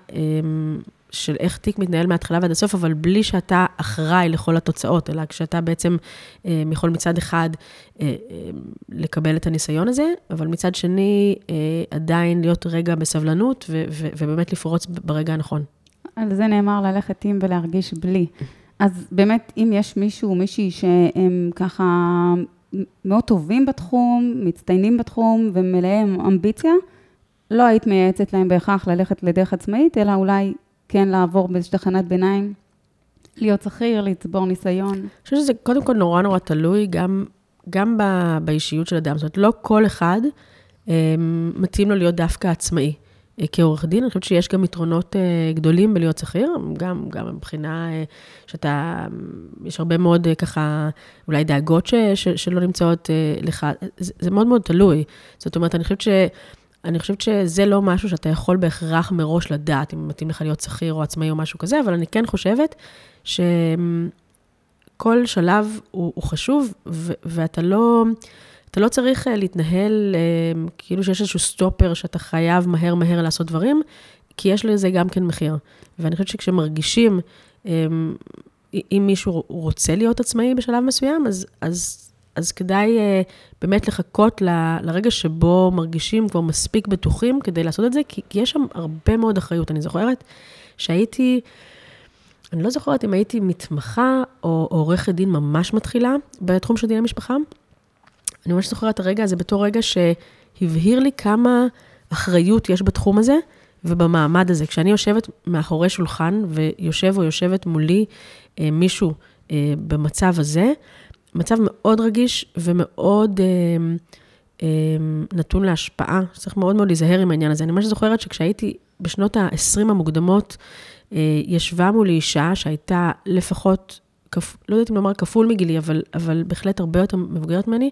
S2: של איך תיק מתנהל מההתחלה ועד הסוף, אבל בלי שאתה אחראי לכל התוצאות, אלא כשאתה בעצם אה, יכול מצד אחד אה, אה, לקבל את הניסיון הזה, אבל מצד שני עדיין להיות רגע בסבלנות ו- ו- ובאמת לפרוץ ברגע הנכון.
S1: על זה נאמר ללכת עם ולהרגיש בלי. אז באמת, אם יש מישהו או מישהי שהם ככה מאוד טובים בתחום, מצטיינים בתחום ומלאם אמביציה, לא היית מייעצת להם בהכרח ללכת לדרך עצמאית, אלא אולי כן לעבור באיזושהי תחנת ביניים, להיות שכיר, לצבור ניסיון. אני
S2: חושבת שזה קודם כל נורא נורא תלוי גם, גם ב, באישיות של אדם. זאת אומרת, לא כל אחד אה, מתאים לו להיות דווקא עצמאי. אה, כעורך דין, אני חושבת שיש גם יתרונות אה, גדולים בלהיות שכיר, גם, גם מבחינה אה, שאתה, יש הרבה מאוד ככה, אולי דאגות ש, ש, שלא נמצאות לך, זה, זה מאוד מאוד תלוי. זאת אומרת, אני חושבת ש... אני חושבת שזה לא משהו שאתה יכול בהכרח מראש לדעת, אם מתאים לך להיות שכיר או עצמאי או משהו כזה, אבל אני כן חושבת שכל שלב הוא, הוא חשוב, ו- ואתה לא... לא צריך אה, להתנהל אה, כאילו שיש איזשהו סטופר שאתה חייב מהר מהר לעשות דברים, כי יש לזה גם כן מחיר. ואני חושבת שכשמרגישים, אה, אם מישהו רוצה להיות עצמאי בשלב מסוים, אז, אז, אז כדאי באמת לחכות ל, לרגע שבו מרגישים כבר מספיק בטוחים כדי לעשות את זה, כי, כי יש שם הרבה מאוד אחריות. אני זוכרת שהייתי... אני לא זוכרת אם הייתי מתמחה או עורכת דין ממש מתחילה בתחום של דיני משפחה, אני ממש זוכרת את הרגע הזה בתור רגע שהבהיר לי כמה אחריות יש בתחום הזה ובמעמד הזה. כשאני יושבת מאחורי שולחן ויושב או יושבת מולי אה, מישהו אה, במצב הזה, מצב מאוד רגיש ומאוד אה, אה, נתון להשפעה, צריך מאוד מאוד להיזהר עם העניין הזה. אני ממש זוכרת שכשהייתי בשנות ה-20 המוקדמות, אה, ישבה מולי אישה שהייתה לפחות כפ... לא יודעת אם לומר כפול מגילי, אבל, אבל בהחלט הרבה יותר מבוגרת ממני.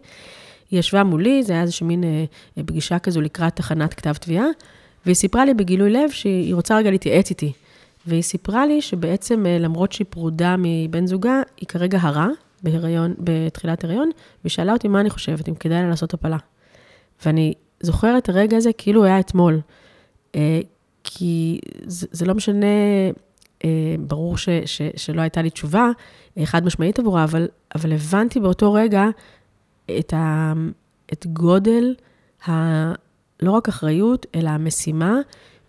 S2: היא ישבה מולי, זה היה איזושהי מין אה, פגישה כזו לקראת תחנת כתב תביעה, והיא סיפרה לי בגילוי לב שהיא רוצה רגע להתייעץ איתי. והיא סיפרה לי שבעצם, אה, למרות שהיא פרודה מבן זוגה, היא כרגע הרה, בהיריון, בתחילת הריון, והיא שאלה אותי מה אני חושבת, אם כדאי לה לעשות הפלה. ואני זוכרת את הרגע הזה כאילו היה אתמול. אה, כי זה, זה לא משנה אה, ברור ש, ש, שלא הייתה לי תשובה אה, חד משמעית עבורה, אבל, אבל הבנתי באותו רגע את, ה, את גודל, ה, לא רק אחריות, אלא המשימה,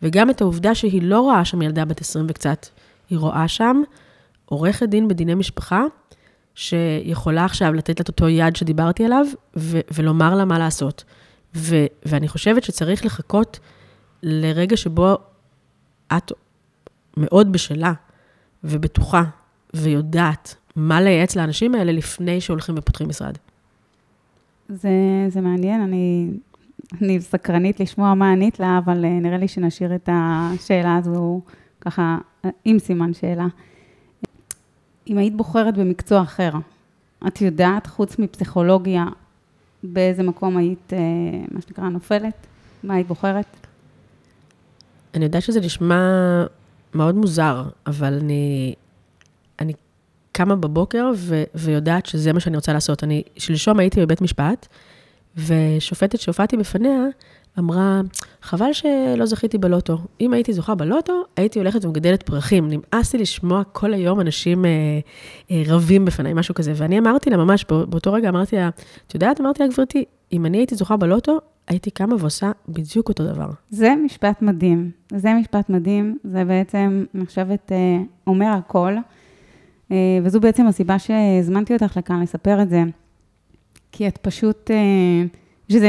S2: וגם את העובדה שהיא לא רואה שם ילדה בת 20 וקצת, היא רואה שם עורכת דין בדיני משפחה, שיכולה עכשיו לתת לה את אותו יד שדיברתי עליו, ו- ולומר לה מה לעשות. ו- ואני חושבת שצריך לחכות לרגע שבו את מאוד בשלה ובטוחה ויודעת מה לייעץ לאנשים האלה לפני שהולכים ופותחים משרד.
S1: זה, זה מעניין, אני, אני סקרנית לשמוע מה ענית לה, אבל אה, נראה לי שנשאיר את השאלה הזו ככה עם סימן שאלה. אם היית בוחרת במקצוע אחר, את יודעת, חוץ מפסיכולוגיה, באיזה מקום היית, אה, מה שנקרא, נופלת? מה היית בוחרת?
S2: אני יודעת שזה נשמע מאוד מוזר, אבל אני, אני קמה בבוקר ו, ויודעת שזה מה שאני רוצה לעשות. אני, שלשום הייתי בבית משפט, ושופטת שהופעתי בפניה אמרה, חבל שלא זכיתי בלוטו. אם הייתי זוכה בלוטו, הייתי הולכת ומגדלת פרחים. נמאס לי לשמוע כל היום אנשים אה, אה, רבים בפניי, משהו כזה. ואני אמרתי לה ממש, באותו רגע אמרתי לה, את יודעת, אמרתי לה, גברתי, אם אני הייתי זוכה בלוטו, הייתי קמה ועושה בדיוק אותו דבר.
S1: זה משפט מדהים. זה משפט מדהים. זה בעצם, אני חושבת, אה, אומר הכל. אה, וזו בעצם הסיבה שהזמנתי אותך לכאן לספר את זה. כי את פשוט, אה, שזה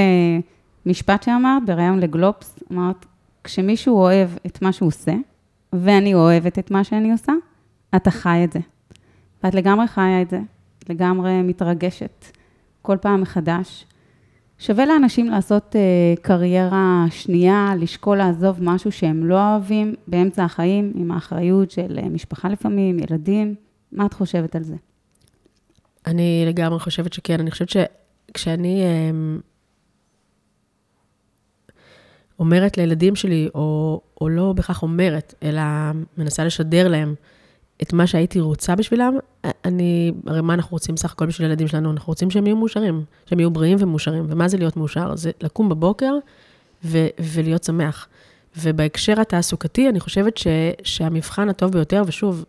S1: משפט שאמרת בריאיון לגלובס, אמרת, כשמישהו אוהב את מה שהוא עושה, ואני אוהבת את מה שאני עושה, אתה חי את זה. ואת לגמרי חיה את זה, לגמרי מתרגשת כל פעם מחדש. שווה לאנשים לעשות uh, קריירה שנייה, לשקול לעזוב משהו שהם לא אוהבים באמצע החיים, עם האחריות של uh, משפחה לפעמים, ילדים. מה את חושבת על זה?
S2: אני לגמרי חושבת שכן. אני חושבת שכשאני um, אומרת לילדים שלי, או, או לא בהכרח אומרת, אלא מנסה לשדר להם את מה שהייתי רוצה בשבילם, אני, הרי מה אנחנו רוצים סך הכל בשביל הילדים שלנו? אנחנו רוצים שהם יהיו מאושרים, שהם יהיו בריאים ומאושרים. ומה זה להיות מאושר? זה לקום בבוקר ו, ולהיות שמח. ובהקשר התעסוקתי, אני חושבת ש, שהמבחן הטוב ביותר, ושוב,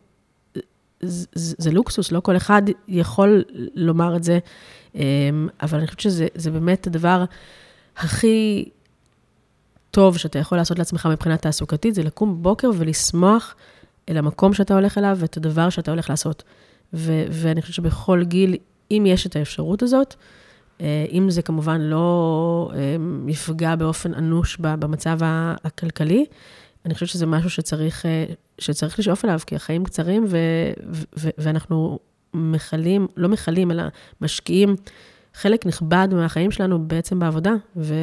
S2: זה, זה לוקסוס, לא כל אחד יכול לומר את זה, אמ, אבל אני חושבת שזה באמת הדבר הכי טוב שאתה יכול לעשות לעצמך מבחינה תעסוקתית, זה לקום בבוקר ולשמוח אל המקום שאתה הולך אליו ואת הדבר שאתה הולך לעשות. ו- ואני חושבת שבכל גיל, אם יש את האפשרות הזאת, אה, אם זה כמובן לא אה, יפגע באופן אנוש במצב הכלכלי, אני חושבת שזה משהו שצריך, אה, שצריך לשאוף אליו, כי החיים קצרים ו- ו- ואנחנו מכלים, לא מכלים, אלא משקיעים חלק נכבד מהחיים שלנו בעצם בעבודה, ו,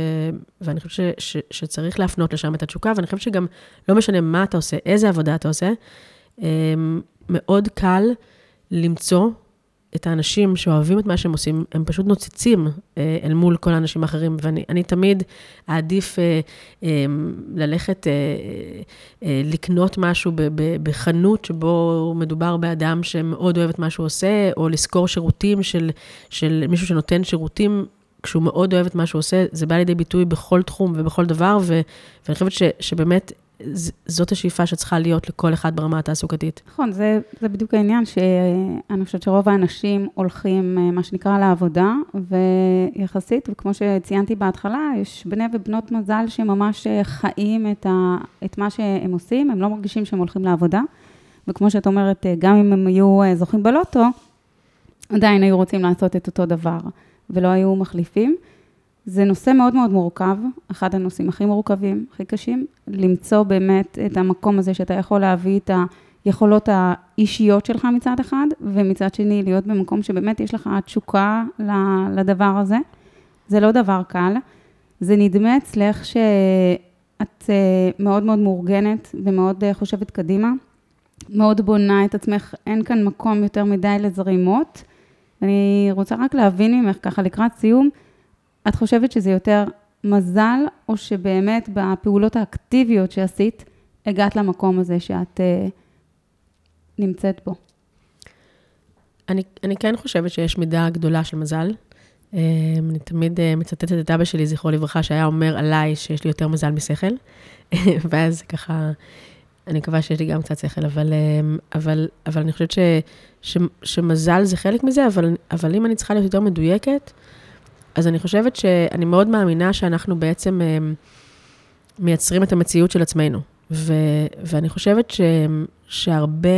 S2: ואני חושבת ש, ש, שצריך להפנות לשם את התשוקה, ואני חושבת שגם לא משנה מה אתה עושה, איזה עבודה אתה עושה, אמ, מאוד קל למצוא את האנשים שאוהבים את מה שהם עושים, הם פשוט נוצצים אה, אל מול כל האנשים האחרים. ואני תמיד אעדיף אה, אה, ללכת לקנות משהו בחנות שבו מדובר באדם שמאוד אוהב את מה שהוא עושה, או לשכור שירותים של, של מישהו שנותן שירותים כשהוא מאוד אוהב את מה שהוא עושה, זה בא לידי ביטוי בכל תחום ובכל דבר, ו, ואני חושבת ש, שבאמת זאת השאיפה שצריכה להיות לכל אחד ברמה התעסוקתית.
S1: נכון, זה, זה בדיוק העניין, שאני חושבת שרוב האנשים הולכים, אה, מה שנקרא, לעבודה, ויחסית, וכמו שציינתי בהתחלה, יש בני ובנות מזל שממש אה, חיים את, ה, את מה שהם עושים, הם לא מרגישים שהם הולכים לעבודה, וכמו שאת אומרת, אה, גם אם הם היו זוכים בלוטו, עדיין היו רוצים לעשות את אותו דבר, ולא היו מחליפים. זה נושא מאוד מאוד מורכב, אחד הנושאים הכי מורכבים, הכי קשים, למצוא באמת את המקום הזה שאתה יכול להביא את היכולות האישיות שלך מצד אחד, ומצד שני להיות במקום שבאמת יש לך תשוקה לדבר הזה. זה לא דבר קל. זה נדמה אצלך שאת אה, מאוד מאוד מאורגנת ומאוד אה, חושבת קדימה, מאוד בונה את עצמך, אין כאן מקום יותר מדי לזרימות. אני רוצה רק להבין ממך ככה לקראת סיום, את חושבת שזה יותר מזל, או שבאמת בפעולות האקטיביות שעשית, הגעת למקום הזה שאת uh, נמצאת בו?
S2: אני, אני כן חושבת שיש מידה גדולה של מזל. Um, אני תמיד uh, מצטטת את אבא שלי, זכרו לברכה, שהיה אומר עליי שיש לי יותר מזל משכל. ואז ככה, אני מקווה שיש לי גם קצת שכל, אבל, um, אבל, אבל אני חושבת ש, ש, שמזל זה חלק מזה, אבל, אבל אם אני צריכה להיות יותר מדויקת, אז אני חושבת שאני מאוד מאמינה שאנחנו בעצם אה, מייצרים את המציאות של עצמנו. ו, ואני חושבת ש, שהרבה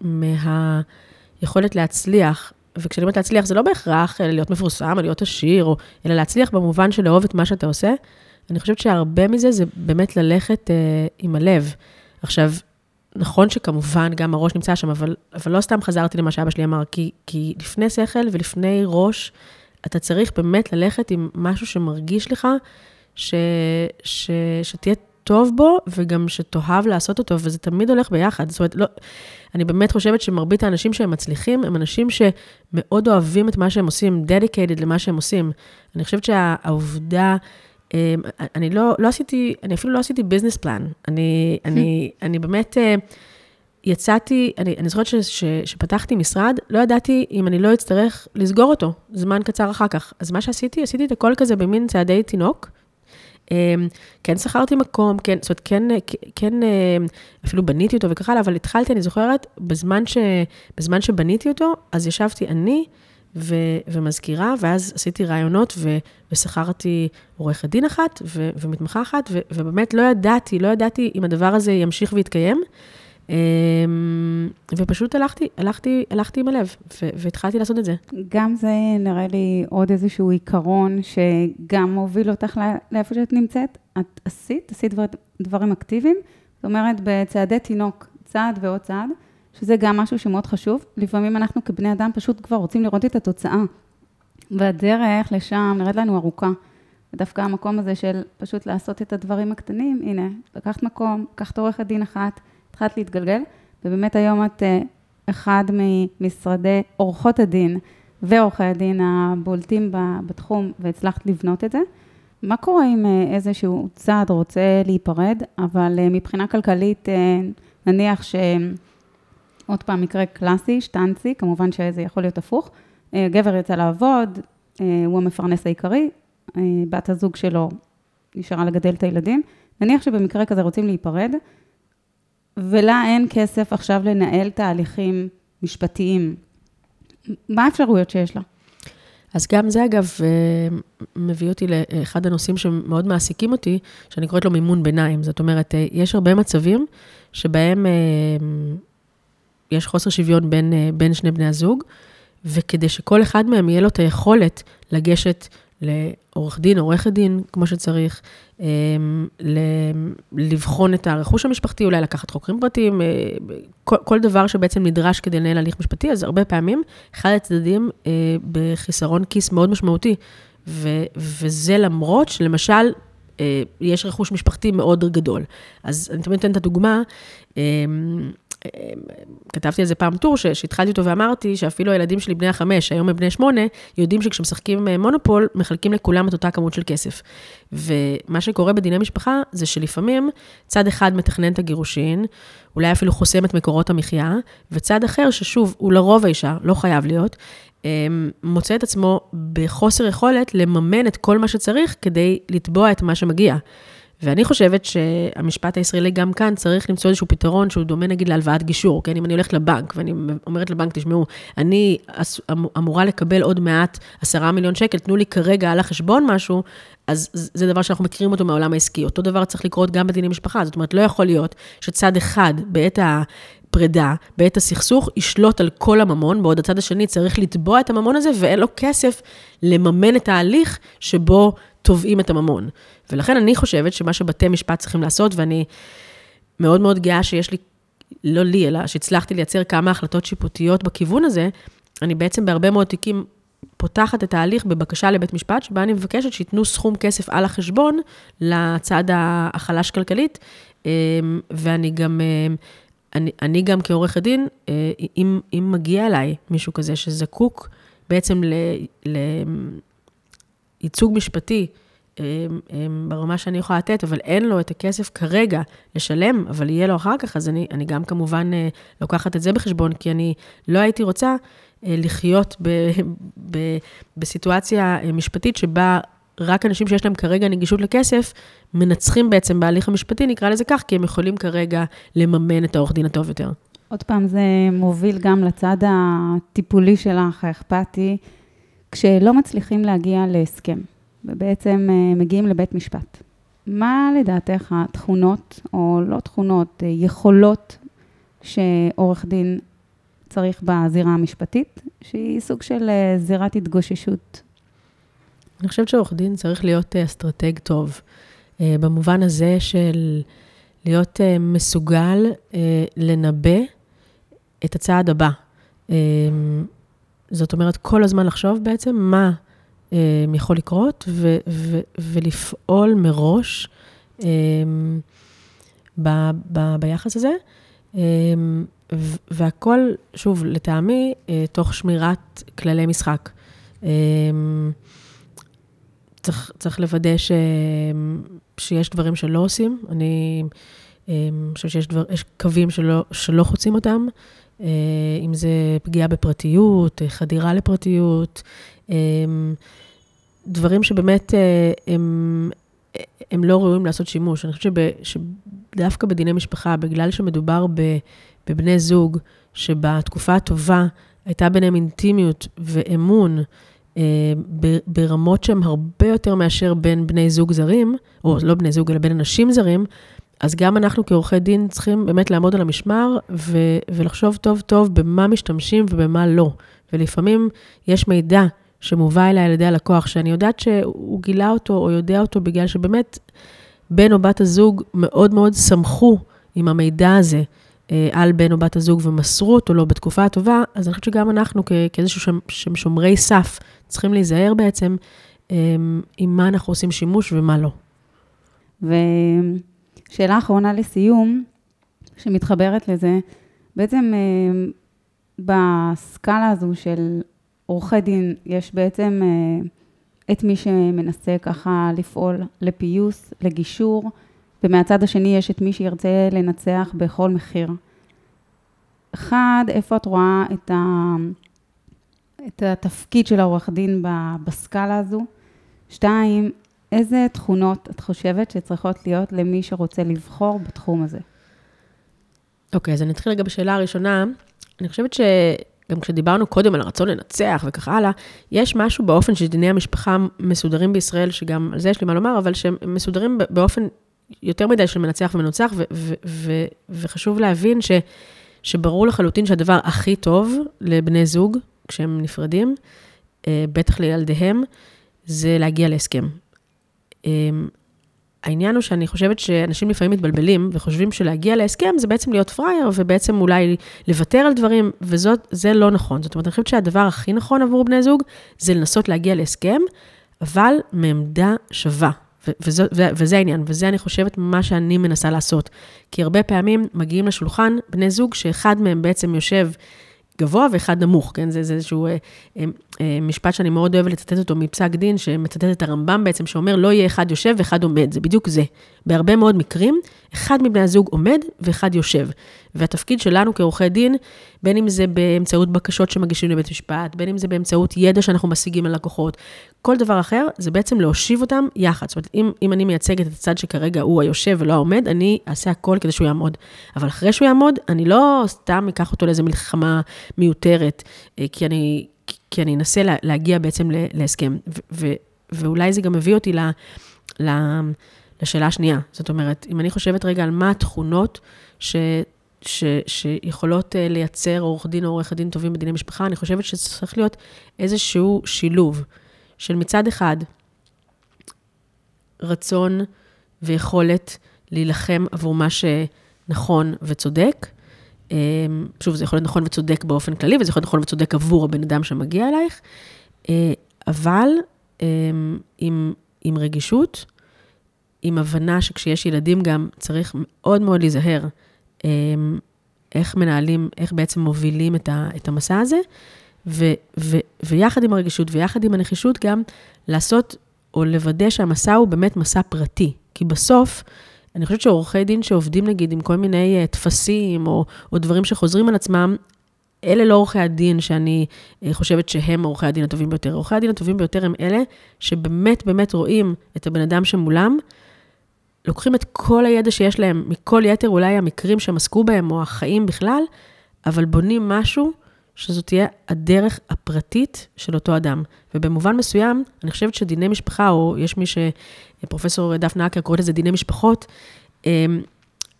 S2: מהיכולת להצליח, וכשאני אומרת להצליח, זה לא בהכרח להיות מפורסם, או להיות עשיר, או, אלא להצליח במובן של לאהוב את מה שאתה עושה. אני חושבת שהרבה מזה זה באמת ללכת אה, עם הלב. עכשיו, נכון שכמובן גם הראש נמצא שם, אבל, אבל לא סתם חזרתי למה שאבא שלי אמר, כי, כי לפני שכל ולפני ראש, אתה צריך באמת ללכת עם משהו שמרגיש לך, ש, ש, שתהיה טוב בו, וגם שתאהב לעשות אותו, וזה תמיד הולך ביחד. זאת אומרת, לא, אני באמת חושבת שמרבית האנשים שהם מצליחים, הם אנשים שמאוד אוהבים את מה שהם עושים, dedicated למה שהם עושים. אני חושבת שהעובדה... אמ, אני לא, לא עשיתי, אני אפילו לא עשיתי ביזנס פלן. אני, אני, אני באמת, אה, יצאתי, אני, אני זוכרת ש, ש, שפתחתי משרד, לא ידעתי אם אני לא אצטרך לסגור אותו זמן קצר אחר כך. אז מה שעשיתי, עשיתי את הכל כזה במין צעדי תינוק. אמ, כן שכרתי מקום, כן, זאת אומרת, כן, כן, אמ, אפילו בניתי אותו וכך הלאה, אבל התחלתי, אני זוכרת, בזמן, ש, בזמן שבניתי אותו, אז ישבתי אני ו, ומזכירה, ואז עשיתי רעיונות ושכרתי עורכת דין אחת ו, ומתמחה אחת, ו, ובאמת לא ידעתי, לא ידעתי אם הדבר הזה ימשיך ויתקיים. אמ, ופשוט הלכתי, הלכתי, הלכתי עם הלב, והתחלתי לעשות את זה.
S1: גם זה נראה לי עוד איזשהו עיקרון שגם מוביל אותך לאיפה שאת נמצאת. את עשית, עשית דבר, דברים אקטיביים, זאת אומרת, בצעדי תינוק, צעד ועוד צעד, שזה גם משהו שמאוד חשוב. לפעמים אנחנו כבני אדם פשוט כבר רוצים לראות את התוצאה, והדרך לשם נראית לנו ארוכה. ודווקא המקום הזה של פשוט לעשות את הדברים הקטנים, הנה, לקחת מקום, לקחת עורכת דין אחת, התחלת להתגלגל, ובאמת היום את אה, אחד ממשרדי עורכות הדין ועורכי הדין הבולטים בתחום, והצלחת לבנות את זה. מה קורה אם אה, איזשהו צעד רוצה להיפרד, אבל אה, מבחינה כלכלית, נניח ש... עוד פעם, מקרה קלאסי, שטנצי, כמובן שזה יכול להיות הפוך. גבר יצא לעבוד, הוא המפרנס העיקרי, בת הזוג שלו נשארה לגדל את הילדים. נניח שבמקרה כזה רוצים להיפרד, ולה אין כסף עכשיו לנהל תהליכים משפטיים. מה האפשרויות שיש לה?
S2: אז גם זה, אגב, אה, מביא אותי לאחד הנושאים שמאוד מעסיקים אותי, שאני קוראת לו מימון ביניים. זאת אומרת, אה, יש הרבה מצבים שבהם אה, יש חוסר שוויון בין, בין שני בני הזוג, וכדי שכל אחד מהם יהיה לו את היכולת לגשת לעורך דין, עורכת דין, כמו שצריך, לבחון את הרכוש המשפחתי, אולי לקחת חוקרים פרטיים, כל, כל דבר שבעצם נדרש כדי לנהל הליך משפטי, אז הרבה פעמים אחד הצדדים בחיסרון כיס מאוד משמעותי, ו, וזה למרות שלמשל, יש רכוש משפחתי מאוד גדול. אז אני תמיד אתן את הדוגמה, כתבתי על זה פעם טור, שהתחלתי אותו ואמרתי שאפילו הילדים שלי, בני החמש, היום הם בני שמונה, יודעים שכשמשחקים מונופול, מחלקים לכולם את אותה כמות של כסף. ומה שקורה בדיני משפחה, זה שלפעמים צד אחד מתכנן את הגירושין, אולי אפילו חוסם את מקורות המחיה, וצד אחר, ששוב, הוא לרוב האישה, לא חייב להיות, מוצא את עצמו בחוסר יכולת לממן את כל מה שצריך כדי לתבוע את מה שמגיע. ואני חושבת שהמשפט הישראלי גם כאן צריך למצוא איזשהו פתרון שהוא דומה נגיד להלוואת גישור, כן? אם אני הולכת לבנק ואני אומרת לבנק, תשמעו, אני אמ-, אמורה לקבל עוד מעט עשרה מיליון שקל, תנו לי כרגע על החשבון משהו, אז זה דבר שאנחנו מכירים אותו מהעולם העסקי. אותו דבר צריך לקרות גם בדיני משפחה, זאת אומרת, לא יכול להיות שצד אחד בעת ה... פרידה, בעת הסכסוך, ישלוט על כל הממון, בעוד הצד השני צריך לתבוע את הממון הזה, ואין לו כסף לממן את ההליך שבו תובעים את הממון. ולכן אני חושבת שמה שבתי משפט צריכים לעשות, ואני מאוד מאוד גאה שיש לי, לא לי, אלא שהצלחתי לייצר כמה החלטות שיפוטיות בכיוון הזה, אני בעצם בהרבה מאוד תיקים פותחת את ההליך בבקשה לבית משפט, שבה אני מבקשת שייתנו סכום כסף על החשבון לצד החלש כלכלית, אמ, ואני גם, אמ, אני, אני גם כעורכת דין, אה, אם, אם מגיע אליי מישהו כזה שזקוק בעצם לייצוג משפטי, ברמה שאני יכולה לתת, אבל אין לו את הכסף כרגע לשלם, אבל יהיה לו אחר כך, אז אני, אני גם כמובן אה, לוקחת את זה בחשבון, כי אני לא הייתי רוצה אה, לחיות ב, ב, בסיטואציה אה, משפטית שבה רק אנשים שיש להם כרגע נגישות לכסף, מנצחים בעצם בהליך המשפטי, נקרא לזה כך, כי הם יכולים כרגע לממן את העורך דין הטוב יותר.
S1: עוד פעם, זה מוביל גם לצד הטיפולי שלך, האכפתי, כשלא מצליחים להגיע להסכם. ובעצם אה, מגיעים לבית משפט. מה לדעתך התכונות, או לא תכונות, אה, יכולות שעורך דין צריך בזירה המשפטית, שהיא סוג של אה, זירת התגוששות?
S2: אני חושבת שעורך דין צריך להיות אסטרטג טוב, במובן הזה של להיות מסוגל לנבא את הצעד הבא. זאת אומרת, כל הזמן לחשוב בעצם מה יכול לקרות, ו, ו, ולפעול מראש אמ, ב, ב, ביחס הזה. אמ, והכל, שוב, לטעמי, אה, תוך שמירת כללי משחק. צריך, צריך לוודא ש, שיש דברים שלא עושים. אני חושבת שיש דבר, קווים שלא, שלא חוצים אותם, אה, אם זה פגיעה בפרטיות, חדירה לפרטיות, דברים שבאמת אה, הם, הם לא ראויים לעשות שימוש. אני חושבת שדווקא בדיני משפחה, בגלל שמדובר בבני זוג, שבתקופה הטובה הייתה ביניהם אינטימיות ואמון, אה, ברמות שהן הרבה יותר מאשר בין בני זוג זרים, או לא בני זוג, אלא בין אנשים זרים, אז גם אנחנו כעורכי דין צריכים באמת לעמוד על המשמר ו- ולחשוב טוב טוב במה משתמשים ובמה לא. ולפעמים יש מידע שמובא אליי על ידי הלקוח, שאני יודעת שהוא גילה אותו או יודע אותו בגלל שבאמת בן או בת הזוג מאוד מאוד שמחו עם המידע הזה אה, על בן או בת הזוג ומסרו אותו לו בתקופה הטובה, אז אני חושבת שגם אנחנו כאיזשהו שהם שומרי סף צריכים להיזהר בעצם אה, עם מה אנחנו עושים שימוש ומה לא.
S1: ושאלה אחרונה לסיום, שמתחברת לזה, בעצם אה, בסקאלה הזו של עורכי דין, יש בעצם אה, את מי שמנסה ככה לפעול לפיוס, לגישור, ומהצד השני יש את מי שירצה לנצח בכל מחיר. אחד, איפה את רואה את, ה, את התפקיד של העורך דין בסקאלה הזו? שתיים, איזה תכונות את חושבת שצריכות להיות למי שרוצה לבחור בתחום הזה?
S2: אוקיי, okay, אז אני אתחיל רגע בשאלה הראשונה. אני חושבת ש... גם כשדיברנו קודם על הרצון לנצח וכך הלאה, יש משהו באופן שדיני המשפחה מסודרים בישראל, שגם על זה יש לי מה לומר, אבל שהם מסודרים באופן יותר מדי של מנצח ומנוצח, ו- ו- ו- וחשוב להבין ש- שברור לחלוטין שהדבר הכי טוב לבני זוג, כשהם נפרדים, אה, בטח לילדיהם, זה להגיע להסכם. העניין הוא שאני חושבת שאנשים לפעמים מתבלבלים וחושבים שלהגיע להסכם זה בעצם להיות פראייר ובעצם אולי לוותר על דברים, וזה לא נכון. זאת אומרת, אני חושבת שהדבר הכי נכון עבור בני זוג זה לנסות להגיע להסכם, אבל מעמדה שווה. וזה, וזה העניין, וזה אני חושבת מה שאני מנסה לעשות. כי הרבה פעמים מגיעים לשולחן בני זוג שאחד מהם בעצם יושב גבוה ואחד נמוך, כן? זה, זה איזשהו אה, אה, משפט שאני מאוד אוהבת לצטט אותו מפסק דין, שמצטט את הרמב"ם בעצם, שאומר, לא יהיה אחד יושב ואחד עומד, זה בדיוק זה. בהרבה מאוד מקרים, אחד מבני הזוג עומד ואחד יושב. והתפקיד שלנו כעורכי דין, בין אם זה באמצעות בקשות שמגישים לבית משפט, בין אם זה באמצעות ידע שאנחנו משיגים ללקוחות, כל דבר אחר, זה בעצם להושיב אותם יחד. זאת אומרת, אם, אם אני מייצגת את הצד שכרגע הוא היושב ולא העומד, אני אעשה הכל כדי שהוא יעמוד. אבל אחרי שהוא יעמוד, אני לא סתם אקח אותו לאיזו מלחמה מיותרת, אה, כי אני, כי אני אנסה להגיע בעצם להסכם. ו, ו, ואולי זה גם מביא אותי ל, ל, לשאלה השנייה. זאת אומרת, אם אני חושבת רגע על מה התכונות ש... ש, שיכולות אה, לייצר עורך דין או עורך דין טובים בדיני משפחה, אני חושבת שצריך להיות איזשהו שילוב של מצד אחד רצון ויכולת להילחם עבור מה שנכון וצודק. אמ, שוב, זה יכול להיות נכון וצודק באופן כללי, וזה יכול להיות נכון וצודק עבור הבן אדם שמגיע אלייך, אה, אבל אמ, עם, עם רגישות, עם הבנה שכשיש ילדים גם צריך מאוד מאוד להיזהר אמ, איך מנהלים, איך בעצם מובילים את, ה, את המסע הזה, ו, ו, ויחד עם הרגישות ויחד עם הנחישות גם לעשות או לוודא שהמסע הוא באמת מסע פרטי. כי בסוף, אני חושבת שעורכי דין שעובדים נגיד עם כל מיני uh, טפסים או, או דברים שחוזרים על עצמם, אלה לא עורכי הדין שאני uh, חושבת שהם עורכי הדין הטובים ביותר. עורכי הדין הטובים ביותר הם אלה שבאמת באמת רואים את הבן אדם שמולם, לוקחים את כל הידע שיש להם מכל יתר אולי המקרים שהם עסקו בהם, או החיים בכלל, אבל בונים משהו שזו תהיה הדרך הפרטית של אותו אדם. ובמובן מסוים, אני חושבת שדיני משפחה, או יש מי ש... פרופסור דפנה אקר קוראת לזה דיני משפחות, אמ,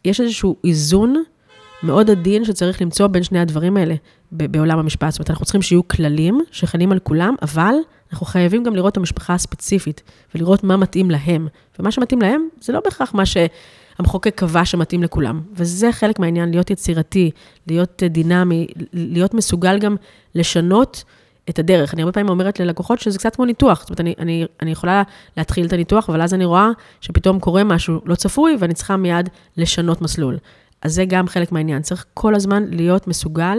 S2: יש איזשהו איזון מאוד עדין שצריך למצוא בין שני הדברים האלה בעולם המשפט. זאת אומרת, אנחנו צריכים שיהיו כללים שחלים על כולם, אבל אנחנו חייבים גם לראות את המשפחה הספציפית, ולראות מה מתאים להם. ומה שמתאים להם, זה לא בהכרח מה שהמחוקק קבע שמתאים לכולם. וזה חלק מהעניין, להיות יצירתי, להיות דינמי, להיות מסוגל גם לשנות את הדרך. אני הרבה פעמים אומרת ללקוחות שזה קצת כמו ניתוח. זאת אומרת, אני, אני, אני יכולה להתחיל את הניתוח, אבל אז אני רואה שפתאום קורה משהו לא צפוי, ואני צריכה מיד לשנות מסלול. אז זה גם חלק מהעניין. צריך כל הזמן להיות מסוגל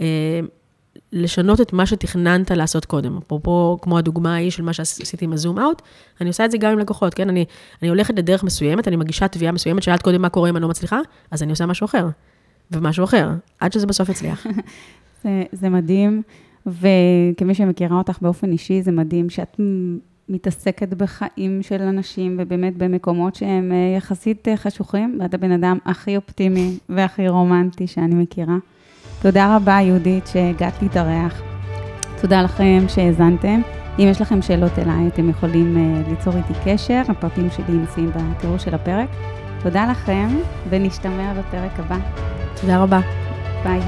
S2: אה, לשנות את מה שתכננת לעשות קודם. אפרופו, כמו הדוגמה ההיא של מה שעשיתי עם הזום אאוט, אני עושה את זה גם עם לקוחות, כן? אני, אני הולכת לדרך מסוימת, אני מגישה תביעה מסוימת, שאלת קודם מה קורה אם אני לא מצליחה, אז אני עושה משהו אחר, ומשהו אחר, עד שזה בסוף יצליח.
S1: זה, זה מדהים, וכמי שמכירה אותך באופן אישי, זה מדהים שאת מתעסקת בחיים של אנשים, ובאמת במקומות שהם אה, יחסית אה, חשוכים, ואת הבן אדם הכי אופטימי והכי רומנטי שאני מכירה. תודה רבה, יהודית, שהגעת להתארח. תודה לכם שהאזנתם. אם יש לכם שאלות אליי, אתם יכולים uh, ליצור איתי קשר, הפרטים שלי נמצאים בתיאור של הפרק. תודה לכם, ונשתמע בפרק הבא.
S2: תודה רבה.
S1: ביי.